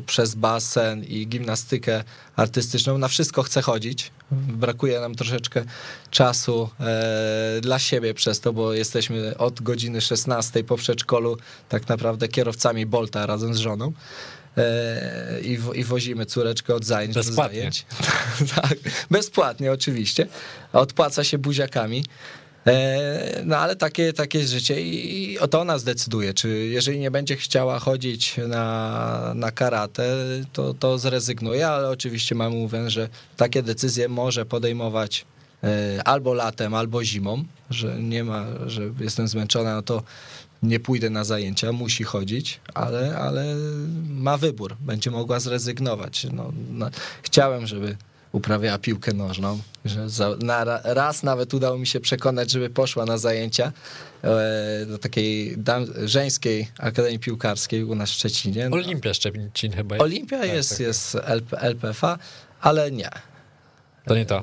przez basen i gimnastykę artystyczną. Na wszystko chce chodzić. Brakuje nam troszeczkę czasu e, dla siebie przez to, bo jesteśmy od godziny 16 po przedszkolu tak naprawdę kierowcami Bolta razem z żoną. E, I, I wozimy córeczkę od zajęć bezpłatnie. do zajęć. tak, bezpłatnie oczywiście. Odpłaca się buziakami. E, no ale takie, takie życie i o to ona zdecyduje, czy jeżeli nie będzie chciała chodzić na, na karate, to, to zrezygnuje, ale oczywiście mamy mówię, że takie decyzje może podejmować e, albo latem, albo zimą, że nie ma, że jestem zmęczona, no to nie pójdę na zajęcia, musi chodzić, ale, ale ma wybór, będzie mogła zrezygnować. No, no, chciałem, żeby uprawiała piłkę nożną, że za, na, raz nawet udało mi się przekonać, żeby poszła na zajęcia e, do takiej dam, żeńskiej akademii piłkarskiej u nas w Szczecinie. No, Olimpia Szczecin chyba. Olimpia Tak, jest, tak. jest LP, LPFA, ale nie. To nie to.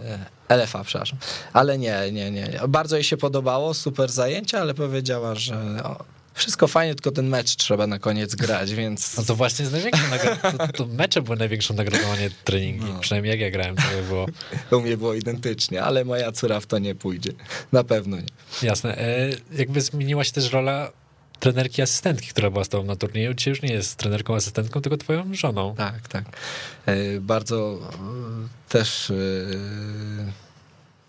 E, LFA, przepraszam. Ale nie, nie, nie. Bardzo jej się podobało, super zajęcia, ale powiedziała, że o, wszystko fajnie, tylko ten mecz trzeba na koniec grać, więc... No to właśnie jest największą nagrodą. To, to mecze były największą nagrodą, a nie treningi. No. Przynajmniej jak ja grałem, to by było U mnie było identycznie, ale moja córa w to nie pójdzie. Na pewno nie. jasne. E, jakby zmieniła się też rola trenerki asystentki, która była z tobą na turnieju. Dzisiaj już nie jest trenerką asystentką, tylko twoją żoną. Tak, tak. E, Bardzo e, też e,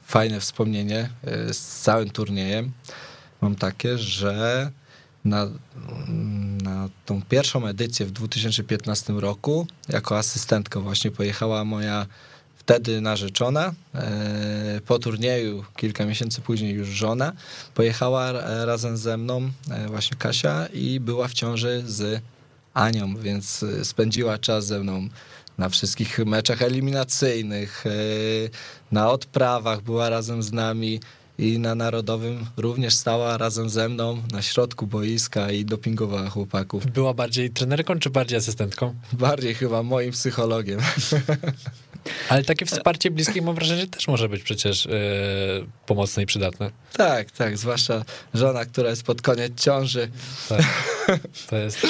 fajne wspomnienie e, z całym turniejem. Mam takie, że na, na tą pierwszą edycję w 2015 roku jako asystentka właśnie pojechała moja wtedy narzeczona. e, Po turnieju, kilka miesięcy później już żona, pojechała razem ze mną e, właśnie Kasia i była w ciąży z Anią, więc e, spędziła czas ze mną na wszystkich meczach eliminacyjnych, na odprawach była razem z nami i na Narodowym również stała razem ze mną na środku boiska i dopingowała chłopaków. Była bardziej trenerką, czy bardziej asystentką? Bardziej chyba moim psychologiem. Ale takie wsparcie bliskie mam wrażenie, że też może być przecież e, pomocne i przydatne. Tak, tak, zwłaszcza żona, która jest pod koniec ciąży. Tak. To jest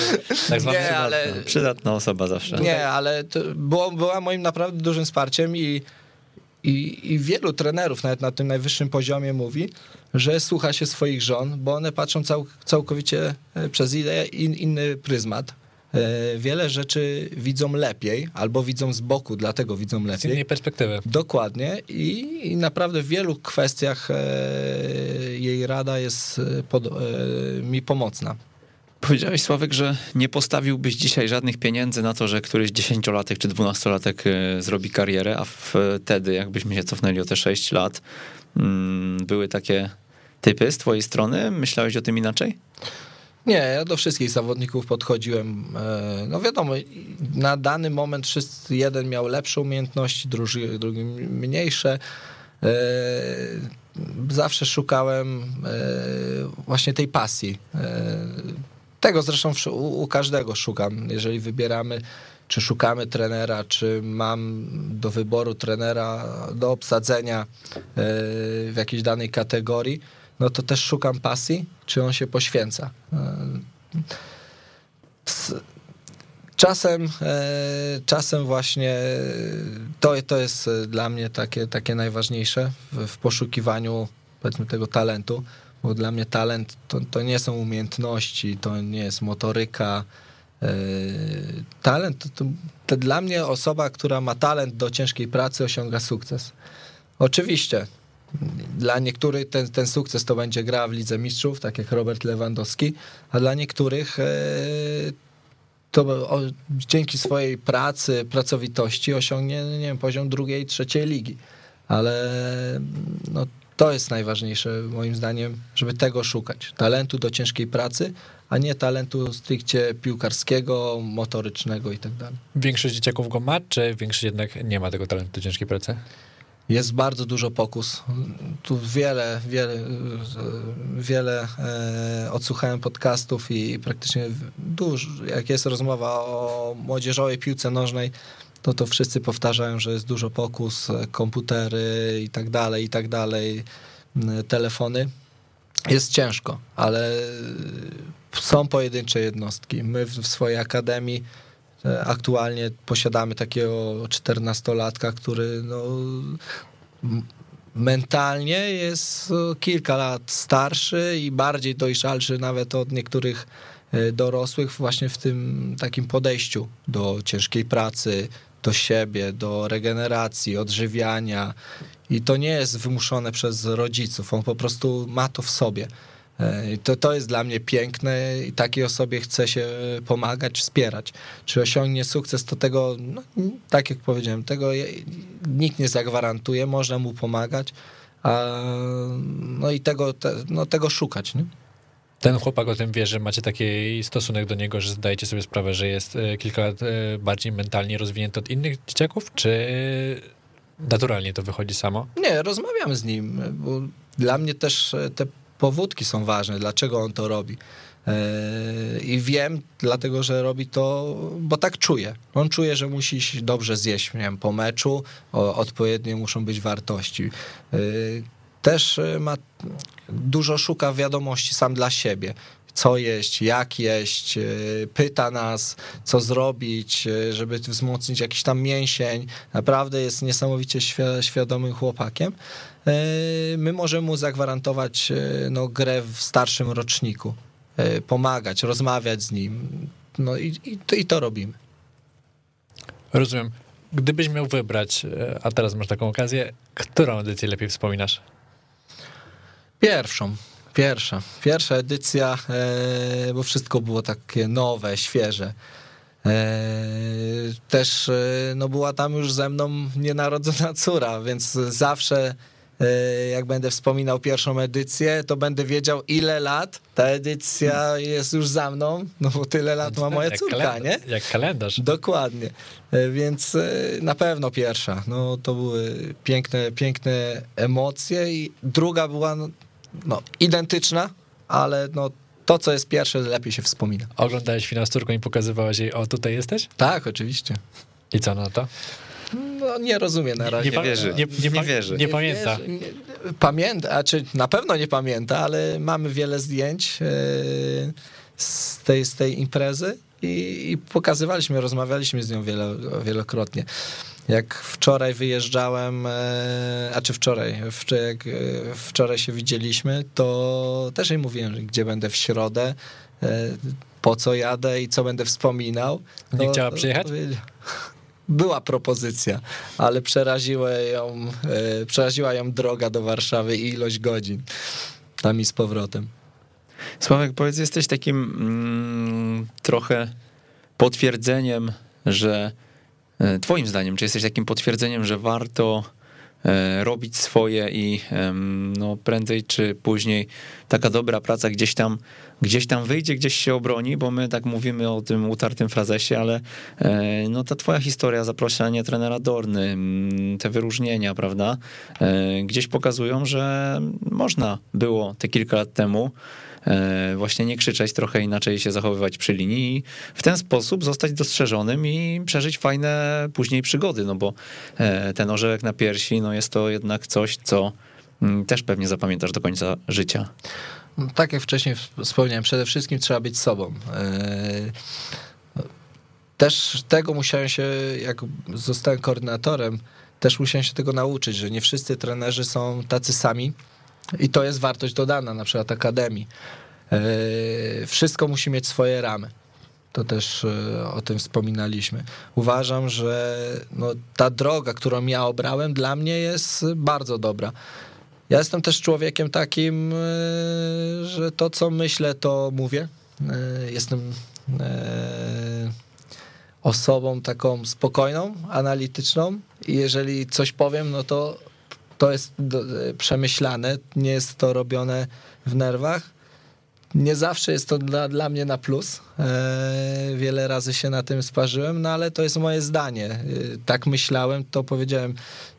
tak zwane Nie, ale Przydatna osoba zawsze. Nie, ale to było, była moim naprawdę dużym wsparciem i, i, i wielu trenerów, nawet na tym najwyższym poziomie, mówi, że słucha się swoich żon, bo one patrzą cał, całkowicie e, przez inny, in, inny pryzmat. E, Wiele rzeczy widzą lepiej, albo widzą z boku, dlatego widzą z lepiej. innej perspektywy. Dokładnie i, i naprawdę w wielu kwestiach e, jej rada jest pod, mi pomocna. Powiedziałeś, Sławek, że nie postawiłbyś dzisiaj żadnych pieniędzy na to, że któryś dziesięciolatek czy dwunastolatek e, zrobi karierę, a wtedy, jakbyśmy się cofnęli o te 6 lat, mm, były takie typy z twojej strony? Myślałeś o tym inaczej? Nie, ja do wszystkich zawodników podchodziłem. e, No wiadomo, na dany moment wszyscy, jeden miał lepsze umiejętności, drugi, drugi mniejsze. E, Zawsze szukałem właśnie tej pasji. Tego zresztą u u każdego szukam. Jeżeli wybieramy, czy szukamy trenera, czy mam do wyboru trenera do obsadzenia e, w jakiejś danej kategorii, no to też szukam pasji, czy on się poświęca. E, Czasem, e, czasem właśnie to, to jest dla mnie takie, takie najważniejsze w, w poszukiwaniu powiedzmy tego talentu, bo dla mnie talent to, to nie są umiejętności, to nie jest motoryka. E, Talent to, to, to dla mnie osoba, która ma talent do ciężkiej pracy osiąga sukces. Oczywiście dla niektórych ten, ten sukces to będzie gra w Lidze Mistrzów, tak jak Robert Lewandowski, a dla niektórych e, to o, dzięki swojej pracy, pracowitości osiągnie, nie wiem, poziom drugiej, trzeciej ligi. Ale no, to jest najważniejsze moim zdaniem, żeby tego szukać. Talentu do ciężkiej pracy, a nie talentu stricte piłkarskiego, motorycznego i tak dalej. Większość dzieciaków go ma, czy większość jednak nie ma tego talentu do ciężkiej pracy? Jest bardzo dużo pokus. Tu wiele, wiele, wiele e, odsłuchałem podcastów i praktycznie dużo, jak jest rozmowa o młodzieżowej piłce nożnej, to to wszyscy powtarzają, że jest dużo pokus, e, komputery i tak dalej, i tak dalej, telefony. Jest ciężko, ale są pojedyncze jednostki. My w, swojej akademii e, aktualnie posiadamy takiego 14-latka, który no, mentalnie jest e, kilka lat starszy i bardziej dojrzalszy nawet od niektórych e, dorosłych właśnie w tym takim podejściu do ciężkiej pracy, do siebie, do regeneracji, odżywiania i to nie jest wymuszone przez rodziców, on po prostu ma to w sobie. E, i To, to jest dla mnie piękne i takiej osobie chce się pomagać, wspierać. Czy osiągnie sukces, to tego, no, tak jak powiedziałem, tego nikt nie zagwarantuje, można mu pomagać, a, no i tego, te, no, tego szukać. Nie? Ten chłopak o tym wie, że macie taki stosunek do niego, że zdajecie sobie sprawę, że jest e, kilka lat e, bardziej mentalnie rozwinięty od innych dzieciaków, czy naturalnie to wychodzi samo? Nie, rozmawiamy z nim, bo dla mnie też e, te powódki są ważne, dlaczego on to robi. I wiem, dlatego że robi to, bo tak czuje. On czuje, że musi dobrze zjeść nie wiem, po meczu, odpowiednie muszą być wartości też y, ma dużo szuka wiadomości sam dla siebie. Co jeść, jak jeść, y, pyta nas, co zrobić, y, żeby wzmocnić jakiś tam mięsień. Naprawdę jest niesamowicie świadomym chłopakiem. My możemy mu zagwarantować no, grę w starszym roczniku, pomagać, rozmawiać z nim. No i, i, to, i to robimy. Rozumiem. Gdybyś miał wybrać, a teraz masz taką okazję, którą edycję lepiej wspominasz? Pierwszą. Pierwsza. Pierwsza edycja, e, bo wszystko było takie nowe, świeże. E, też e, no była tam już ze mną nienarodzona córa, więc zawsze jak będę wspominał pierwszą edycję, to będę wiedział, ile lat ta edycja jest już za mną, no bo tyle lat ma moja córka, nie? Jak kalendarz. Dokładnie. Więc na pewno pierwsza. No to były piękne, piękne emocje i druga była no, identyczna, ale no, to, co jest pierwsze, lepiej się wspomina. Oglądałeś finał z córką i pokazywałeś jej, o, tutaj jesteś? Tak, oczywiście. I co na to? No, nie rozumie na razie. Nie, nie wierzy. Nie, nie, nie, wierzy. Nie, pamięta. Pamięta, a czy na pewno nie pamięta, ale mamy wiele zdjęć yy, z tej, z tej imprezy i, i pokazywaliśmy, rozmawialiśmy z nią wielo, wielokrotnie. Jak wczoraj wyjeżdżałem, e, a czy wczoraj, jak e, wczoraj się widzieliśmy, to też jej mówiłem, gdzie będę w środę, e, po co jadę i co będę wspominał. Nie chciała przyjechać? Była propozycja, ale przeraziła ją, przeraziła ją droga do Warszawy i ilość godzin tam i z powrotem. Sławek, powiedz, jesteś takim mm, trochę potwierdzeniem, że twoim zdaniem, czy jesteś takim potwierdzeniem, że warto e, robić swoje i no, prędzej czy później taka dobra praca gdzieś tam, gdzieś tam wyjdzie, gdzieś się obroni, bo my tak mówimy o tym utartym frazesie, ale e, no, ta twoja historia, zaproszenie trenera Dorny, te wyróżnienia, prawda, gdzieś pokazują, że można było te kilka lat temu E, właśnie nie krzyczeć, trochę inaczej się zachowywać przy linii i w ten sposób zostać dostrzeżonym i przeżyć fajne później przygody, no bo e, ten orzełek na piersi, no jest to jednak coś, co mm, też pewnie zapamiętasz do końca życia. Tak jak wcześniej wspomniałem, przede wszystkim trzeba być sobą. E, też tego musiałem się, jak zostałem koordynatorem, też musiałem się tego nauczyć, że nie wszyscy trenerzy są tacy sami i to jest wartość dodana, na przykład Akademii. E, wszystko musi mieć swoje ramy. To też e, o tym wspominaliśmy. Uważam, że no, ta droga, którą ja obrałem, dla mnie jest bardzo dobra. Ja jestem też człowiekiem takim, e, że to, co myślę, to mówię. Jestem osobą taką spokojną, analityczną i jeżeli coś powiem, no to to jest przemyślane, nie jest to robione w nerwach. Nie zawsze jest to dla, dla mnie na plus. E, wiele razy się na tym sparzyłem, no ale to jest moje zdanie. E, tak myślałem, to powiedziałem.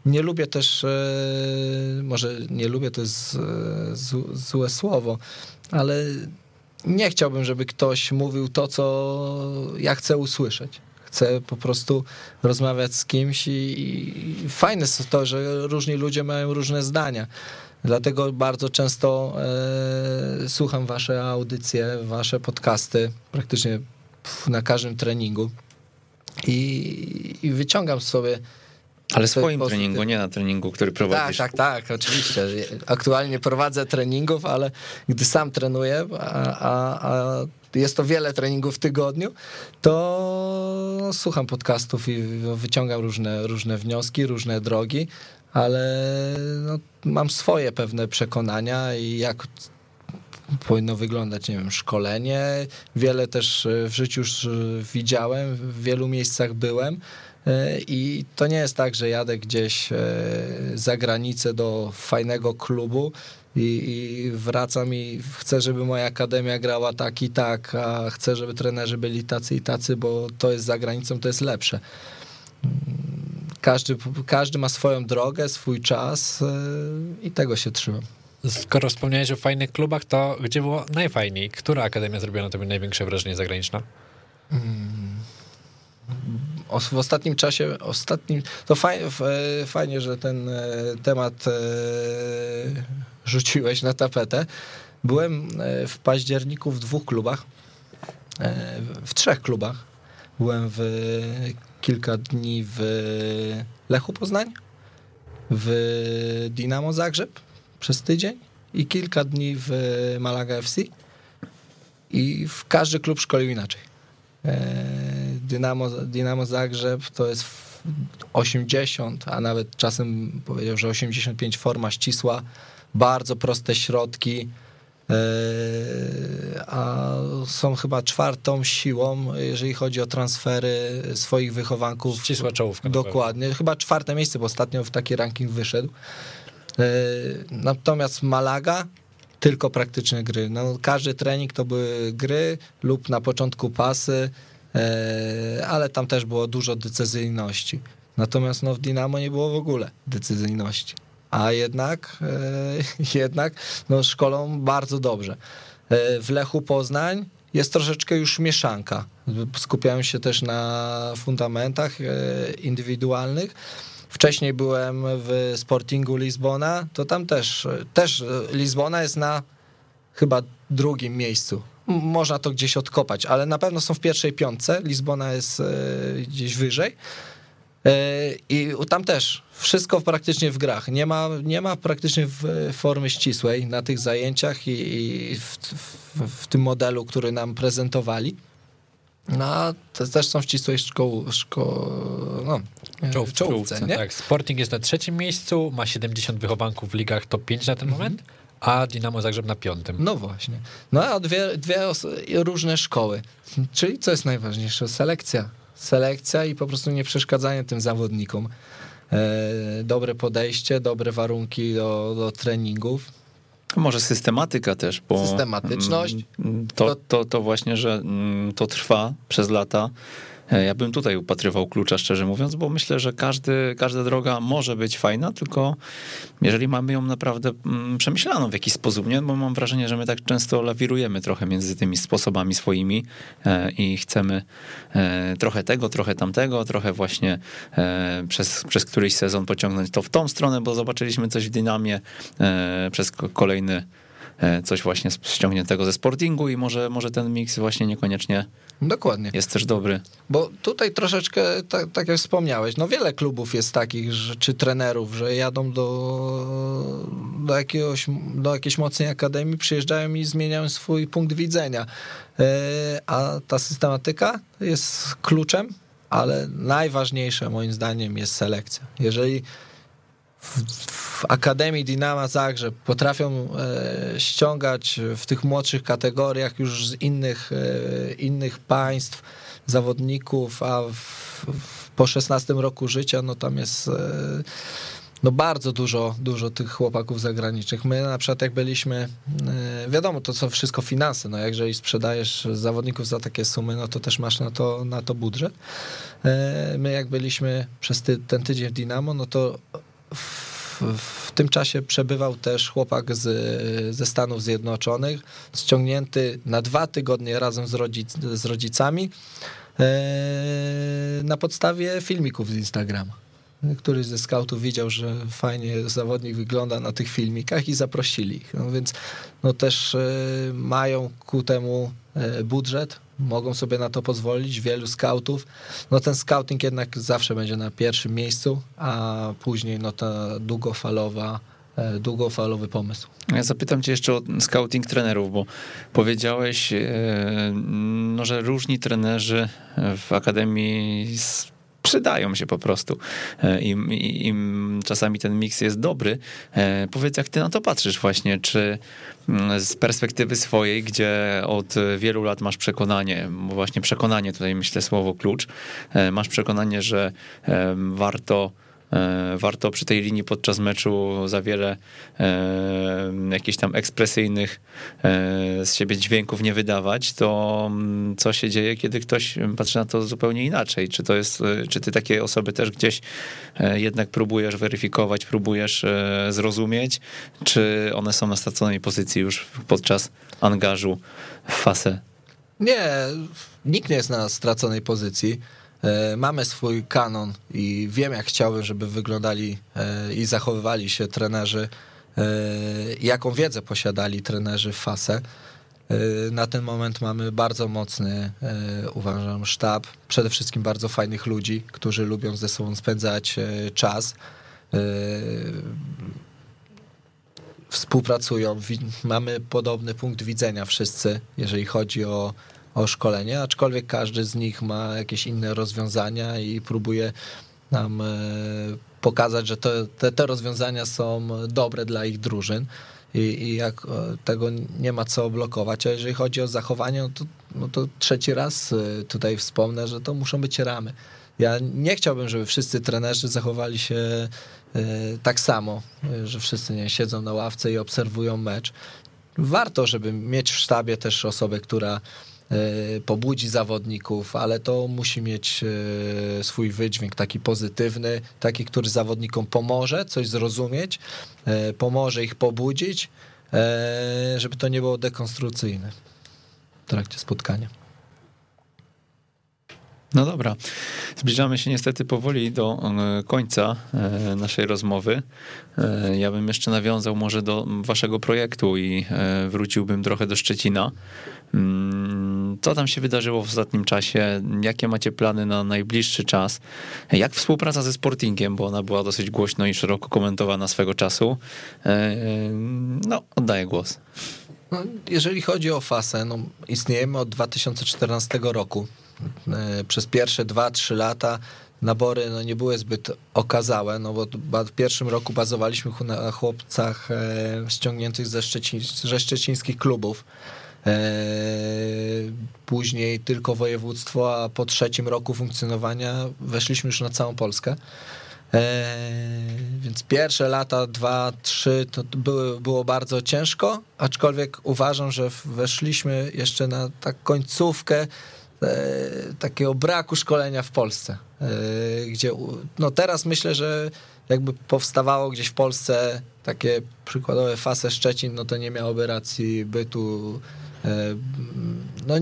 Nie lubię też, e, może nie lubię, to jest złe słowo, ale nie chciałbym, żeby ktoś mówił to, co ja chcę usłyszeć chcę po prostu rozmawiać z kimś i, i fajne jest to, że różni ludzie mają różne zdania. Dlatego bardzo często e, słucham wasze audycje, wasze podcasty, praktycznie na każdym treningu i, i wyciągam sobie ale w swoim treningu, nie na treningu, który prowadzisz. Tak, tak, tak, oczywiście. Aktualnie prowadzę treningów, ale gdy sam trenuję, a, a, a jest to wiele treningów w tygodniu, to słucham podcastów i wyciągam różne, różne wnioski, różne drogi, ale no, mam swoje pewne przekonania i jak powinno wyglądać, nie wiem, szkolenie. Wiele też w życiu już widziałem, w wielu miejscach byłem E, I to nie jest tak, że jadę gdzieś e, za granicę do fajnego klubu i, wracam i chcę, żeby moja akademia grała tak i tak, a chcę, żeby trenerzy byli tacy i tacy, bo to jest za granicą, to jest lepsze. Każdy, każdy ma swoją drogę, swój czas e, i tego się trzymam. Skoro wspomniałeś o fajnych klubach, to gdzie było najfajniej? Która akademia zrobiła na tobie największe wrażenie zagraniczne? O- W ostatnim czasie, ostatnim, to fajnie, fajnie, że ten e, temat e, rzuciłeś na tapetę. Byłem e, w październiku w dwóch klubach, e, w trzech klubach. Byłem w kilka dni w Lechu Poznań, w Dinamo Zagrzeb przez tydzień i kilka dni w Malaga FC. I w każdy klub szkolił inaczej. Dynamo, Dynamo Zagrzeb to jest w 80, a nawet czasem powiedział, że 85 forma ścisła, bardzo proste środki, e, a są chyba czwartą siłą, jeżeli chodzi o transfery swoich wychowanków. Ścisła czołówka. Dokładnie, chyba czwarte miejsce, bo ostatnio w taki ranking wyszedł. E, Natomiast Malaga tylko praktyczne gry. No, każdy trening to były gry lub na początku pasy, ale tam też było dużo decyzyjności. Natomiast no, w Dinamo nie było w ogóle decyzyjności. A jednak, e, jednak no, szkolą bardzo dobrze. E, W Lechu Poznań jest troszeczkę już mieszanka. Skupiają się też na fundamentach e, indywidualnych. Wcześniej byłem w Sportingu Lizbona, to tam też, też e, Lizbona jest na chyba drugim miejscu. Można to gdzieś odkopać, ale na pewno są w pierwszej piątce. Lizbona jest e, gdzieś wyżej. E, I tam też wszystko praktycznie w grach. Nie ma, nie ma praktycznie w formy ścisłej na tych zajęciach i, i w, w, w tym modelu, który nam prezentowali. No, te też są w ścisłej szkoł, szko, no, Czołówce. w czołówce, nie? Tak, Sporting jest na trzecim miejscu, ma 70 wychowanków w ligach top 5 na ten moment, a Dynamo Zagrzeb na piątym. No właśnie. No a dwie, dwie różne szkoły. Czyli co jest najważniejsze? Selekcja. Selekcja i po prostu nie przeszkadzanie tym zawodnikom. E, dobre podejście, dobre warunki do, do treningów. Może systematyka też, bo. Systematyczność. mm, To, to, to właśnie, że mm, to trwa przez lata. E, Ja bym tutaj upatrywał klucza, szczerze mówiąc, bo myślę, że każdy, każda droga może być fajna, tylko jeżeli mamy ją naprawdę mm, przemyślaną w jakiś sposób, nie? Bo mam wrażenie, że my tak często lawirujemy trochę między tymi sposobami swoimi e, i chcemy e, trochę tego, trochę tamtego, trochę właśnie przez, przez któryś sezon pociągnąć to w tą stronę, bo zobaczyliśmy coś w dynamie przez ko- kolejny coś właśnie ściągniętego ze sportingu i może, może ten miks właśnie niekoniecznie Dokładnie. jest też dobry. Bo tutaj troszeczkę, tak, tak jak wspomniałeś, no wiele klubów jest takich, że, czy trenerów, że jadą do, do, jakiegoś, do jakiejś mocnej akademii, przyjeżdżają i zmieniają swój punkt widzenia. E, A ta systematyka jest kluczem, ale najważniejsze moim zdaniem jest selekcja. Jeżeli w, w Akademii Dynama Zagrzeb potrafią e, ściągać w tych młodszych kategoriach już z innych, e, innych państw zawodników, a w, w, po 16 roku życia no tam jest e, no bardzo dużo, dużo tych chłopaków zagranicznych. My na przykład jak byliśmy, e, wiadomo, to są wszystko finanse, no jeżeli sprzedajesz zawodników za takie sumy, no to też masz na to, na to budżet. E, My jak byliśmy przez ty, ten tydzień w Dinamo, no to w, w tym czasie przebywał też chłopak z, ze Stanów Zjednoczonych, ściągnięty na dwa tygodnie razem z, rodzic, z rodzicami e, na podstawie filmików z Instagrama. Któryś ze scoutów widział, że fajnie zawodnik wygląda na tych filmikach i zaprosili ich. No więc no też e, mają ku temu e, budżet, mogą sobie na to pozwolić, wielu scoutów. No ten scouting jednak zawsze będzie na pierwszym miejscu, a później no ta długofalowa, e, długofalowy pomysł. Ja zapytam cię jeszcze o scouting trenerów, bo powiedziałeś, e, no, że różni trenerzy w Akademii przydają się po prostu. E, im czasami ten miks jest dobry. E, powiedz, jak ty na to patrzysz właśnie, czy mm, z perspektywy swojej, gdzie od wielu lat masz przekonanie, bo właśnie przekonanie tutaj myślę słowo klucz, e, masz przekonanie, że warto warto przy tej linii podczas meczu za wiele e, jakichś tam ekspresyjnych e, z siebie dźwięków nie wydawać, to mm, co się dzieje, kiedy ktoś patrzy na to zupełnie inaczej? Czy to jest, czy ty takie osoby też gdzieś jednak próbujesz weryfikować, próbujesz zrozumieć, czy one są na straconej pozycji już podczas angażu w fasę? Nie, nikt nie jest na straconej pozycji. E, mamy swój kanon i wiem, jak chciałbym, żeby wyglądali e, i zachowywali się trenerzy, e, jaką wiedzę posiadali trenerzy w FASE. Na ten moment mamy bardzo mocny, uważam, sztab, przede wszystkim bardzo fajnych ludzi, którzy lubią ze sobą spędzać czas. Współpracują, mamy podobny punkt widzenia wszyscy, jeżeli chodzi o o szkolenie, aczkolwiek każdy z nich ma jakieś inne rozwiązania i próbuje nam e, pokazać, że to, te, te rozwiązania są dobre dla ich drużyn. I, i, jak e, tego nie ma co blokować. A jeżeli chodzi o zachowanie, no to, no to trzeci raz e, tutaj wspomnę, że to muszą być ramy. Ja nie chciałbym, żeby wszyscy trenerzy zachowali się tak samo, że wszyscy nie siedzą na ławce i obserwują mecz. Warto, żeby mieć w sztabie też osobę, która pobudzi zawodników, ale to musi mieć e, swój wydźwięk taki pozytywny, taki, który zawodnikom pomoże coś zrozumieć, e, pomoże ich pobudzić, żeby to nie było dekonstrucyjne w trakcie spotkania. No dobra, zbliżamy się niestety powoli do końca naszej rozmowy. Ja bym jeszcze nawiązał może do waszego projektu i wróciłbym trochę do Szczecina. Mm, co tam się wydarzyło w ostatnim czasie? Jakie macie plany na najbliższy czas? Jak współpraca ze Sportingiem, bo ona była dosyć głośno i szeroko komentowana swego czasu? E, e, no, oddaję głos. No, jeżeli chodzi o FASę, no, istniejemy od 2014 roku. E, przez pierwsze 2-3 lata nabory no, nie były zbyt okazałe, no bo w pierwszym roku bazowaliśmy na chłopcach ściągniętych ze, Szczecin, ze szczecińskich klubów. E, później tylko województwo, a po trzecim roku funkcjonowania weszliśmy już na całą Polskę. E, więc pierwsze lata, dwa, trzy, to były, było bardzo ciężko, aczkolwiek uważam, że weszliśmy jeszcze na tak końcówkę e, takiego braku szkolenia w Polsce, gdzie no teraz myślę, że jakby powstawało gdzieś w Polsce takie przykładowe Fase Szczecin, no to nie miałoby racji bytu E, no,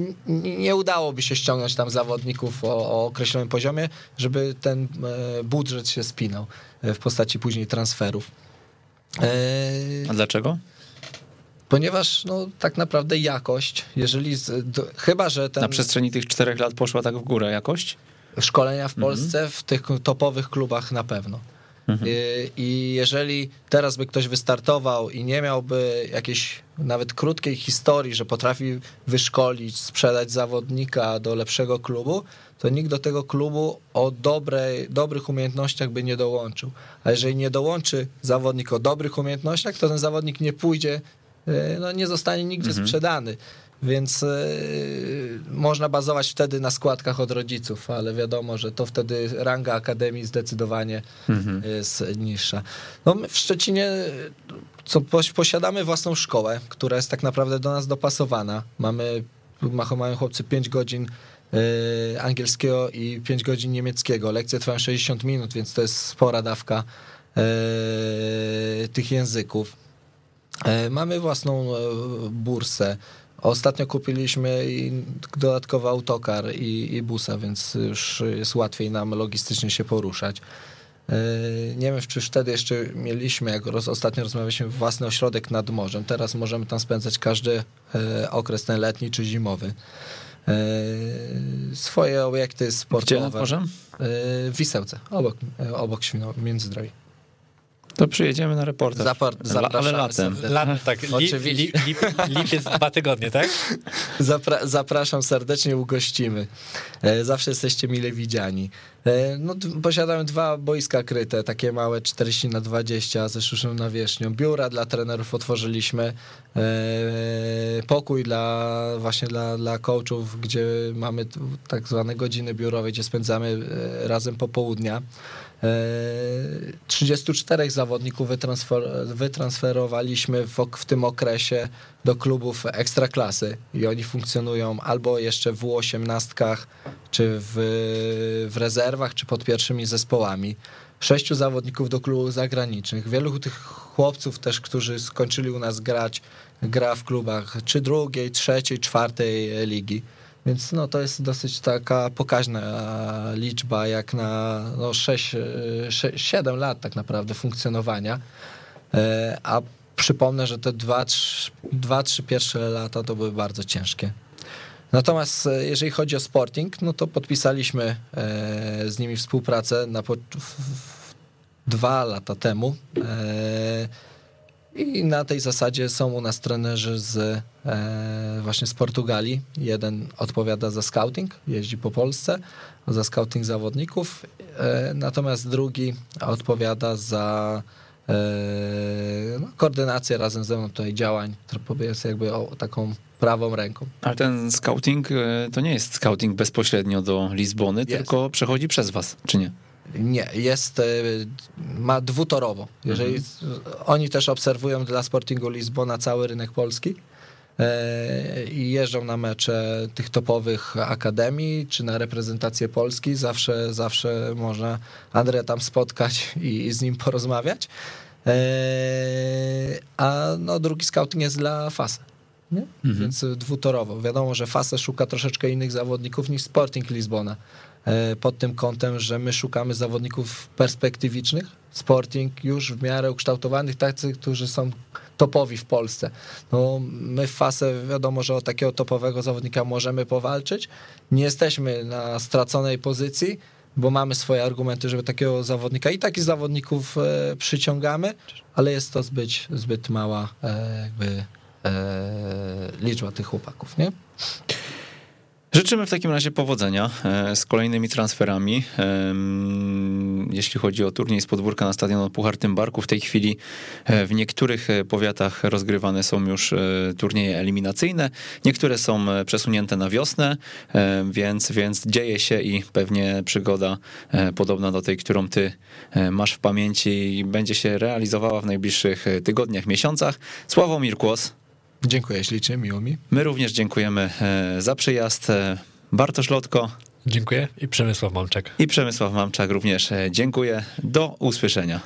nie udałoby się ściągnąć tam zawodników o, o, określonym poziomie, żeby ten e, budżet się spinał e, w postaci później transferów. A dlaczego? Ponieważ no, tak naprawdę jakość, jeżeli z, do, chyba, że ten... Na przestrzeni tych czterech lat poszła tak w górę jakość? Szkolenia w Polsce, mm -hmm. w tych topowych klubach na pewno. Mhm. I jeżeli teraz by ktoś wystartował i nie miałby jakiejś nawet krótkiej historii, że potrafi wyszkolić, sprzedać zawodnika do lepszego klubu, to nikt do tego klubu o dobrej, dobrych umiejętnościach by nie dołączył. A jeżeli nie dołączy zawodnik o dobrych umiejętnościach, to ten zawodnik nie pójdzie, y, no nie zostanie nigdzie mhm. sprzedany więc yy, można bazować wtedy na składkach od rodziców, ale wiadomo, że to wtedy ranga akademii zdecydowanie mhm. jest niższa. No my w Szczecinie co, posiadamy własną szkołę, która jest tak naprawdę do nas dopasowana. Mamy, mają chłopcy 5 godzin yy, angielskiego i 5 godzin niemieckiego. Lekcje trwają 60 minut, więc to jest spora dawka yy, tych języków. Mamy własną bursę. Ostatnio kupiliśmy dodatkowy autokar i, i busa, więc już jest łatwiej nam logistycznie się poruszać. E, nie wiem, czy wtedy jeszcze mieliśmy, jak roz, ostatnio rozmawialiśmy, własny ośrodek nad morzem. Teraz możemy tam spędzać każdy e, okres, ten letni czy zimowy. E, swoje obiekty sportowe. Gdzie nad morzem? W Wisełce, obok, obok Świno, Międzyzdrowi. To przyjedziemy na reportaż. Zapar- zapraszamy ale latem. Lat, tak, li, Oczywiście. li, li, lipiec dwa tygodnie, tak? Zapra- zapraszam serdecznie, ugościmy. E, Zawsze jesteście mile widziani. E, No, d- posiadamy dwa boiska kryte, takie małe 40 na 20 ze sztuczną nawierzchnią. Biura dla trenerów otworzyliśmy. E, Pokój dla właśnie dla, dla coachów, gdzie mamy tak zwane godziny biurowe, gdzie spędzamy e, razem popołudnia. E, 34 zawodników wytransfer, wytransferowaliśmy w, w tym okresie do klubów ekstraklasy i oni funkcjonują albo jeszcze w U18, czy w, w rezerwach, czy pod pierwszymi zespołami. Sześciu zawodników do klubów zagranicznych. Wielu tych chłopców też, którzy skończyli u nas grać, gra w klubach czy drugiej, trzeciej, czwartej ligi. Więc no, to jest dosyć taka pokaźna liczba, jak na no, 6, 6, 7 lat tak naprawdę funkcjonowania. E, A przypomnę, że te 2-3 pierwsze lata to były bardzo ciężkie. Natomiast e, jeżeli chodzi o Sporting, no to podpisaliśmy e, z nimi współpracę na po, dwa lata temu. E, I na tej zasadzie są u nas trenerzy z e, właśnie z Portugalii. Jeden odpowiada za scouting, jeździ po Polsce, za scouting zawodników, e, natomiast drugi odpowiada za e, no, koordynację razem ze mną tutaj działań, który jest jakby o, taką prawą ręką. Ale ten scouting e, to nie jest scouting bezpośrednio do Lizbony, Jest. tylko przechodzi przez was, czy nie? Nie, jest, e, ma dwutorowo. Jeżeli Mhm. oni też obserwują dla Sportingu Lizbona cały rynek polski e, i jeżdżą na mecze tych topowych akademii, czy na reprezentację Polski, zawsze, zawsze można Andrę tam spotkać i, i z nim porozmawiać. E, A no, drugi scouting jest dla FASy. Nie? Więc dwutorowo. Wiadomo, że FASE szuka troszeczkę innych zawodników niż Sporting Lizbona pod tym kątem, że my szukamy zawodników perspektywicznych, Sporting już w miarę ukształtowanych, tacy, którzy są topowi w Polsce. No, my w FASE wiadomo, że o takiego topowego zawodnika możemy powalczyć. Nie jesteśmy na straconej pozycji, bo mamy swoje argumenty, żeby takiego zawodnika i takich zawodników e, przyciągamy, ale jest to zbyt, zbyt mała e, jakby e, liczba tych chłopaków, nie? Życzymy w takim razie powodzenia e, z kolejnymi transferami. Jeśli chodzi o turniej z podwórka na stadion Puchar Tymbarku, w tej chwili e, w niektórych e, powiatach rozgrywane są już turnieje eliminacyjne, niektóre są przesunięte na wiosnę, więc, więc dzieje się i pewnie przygoda podobna do tej, którą ty masz w pamięci będzie się realizowała w najbliższych tygodniach, miesiącach. Sławomir Kłos, Dziękuję ślicznie, miło mi. My również dziękujemy e, za przyjazd. E, Bartosz Lotko Dziękuję i Przemysław Mamczek. i Przemysław Mamczak również e, dziękuję. Do usłyszenia.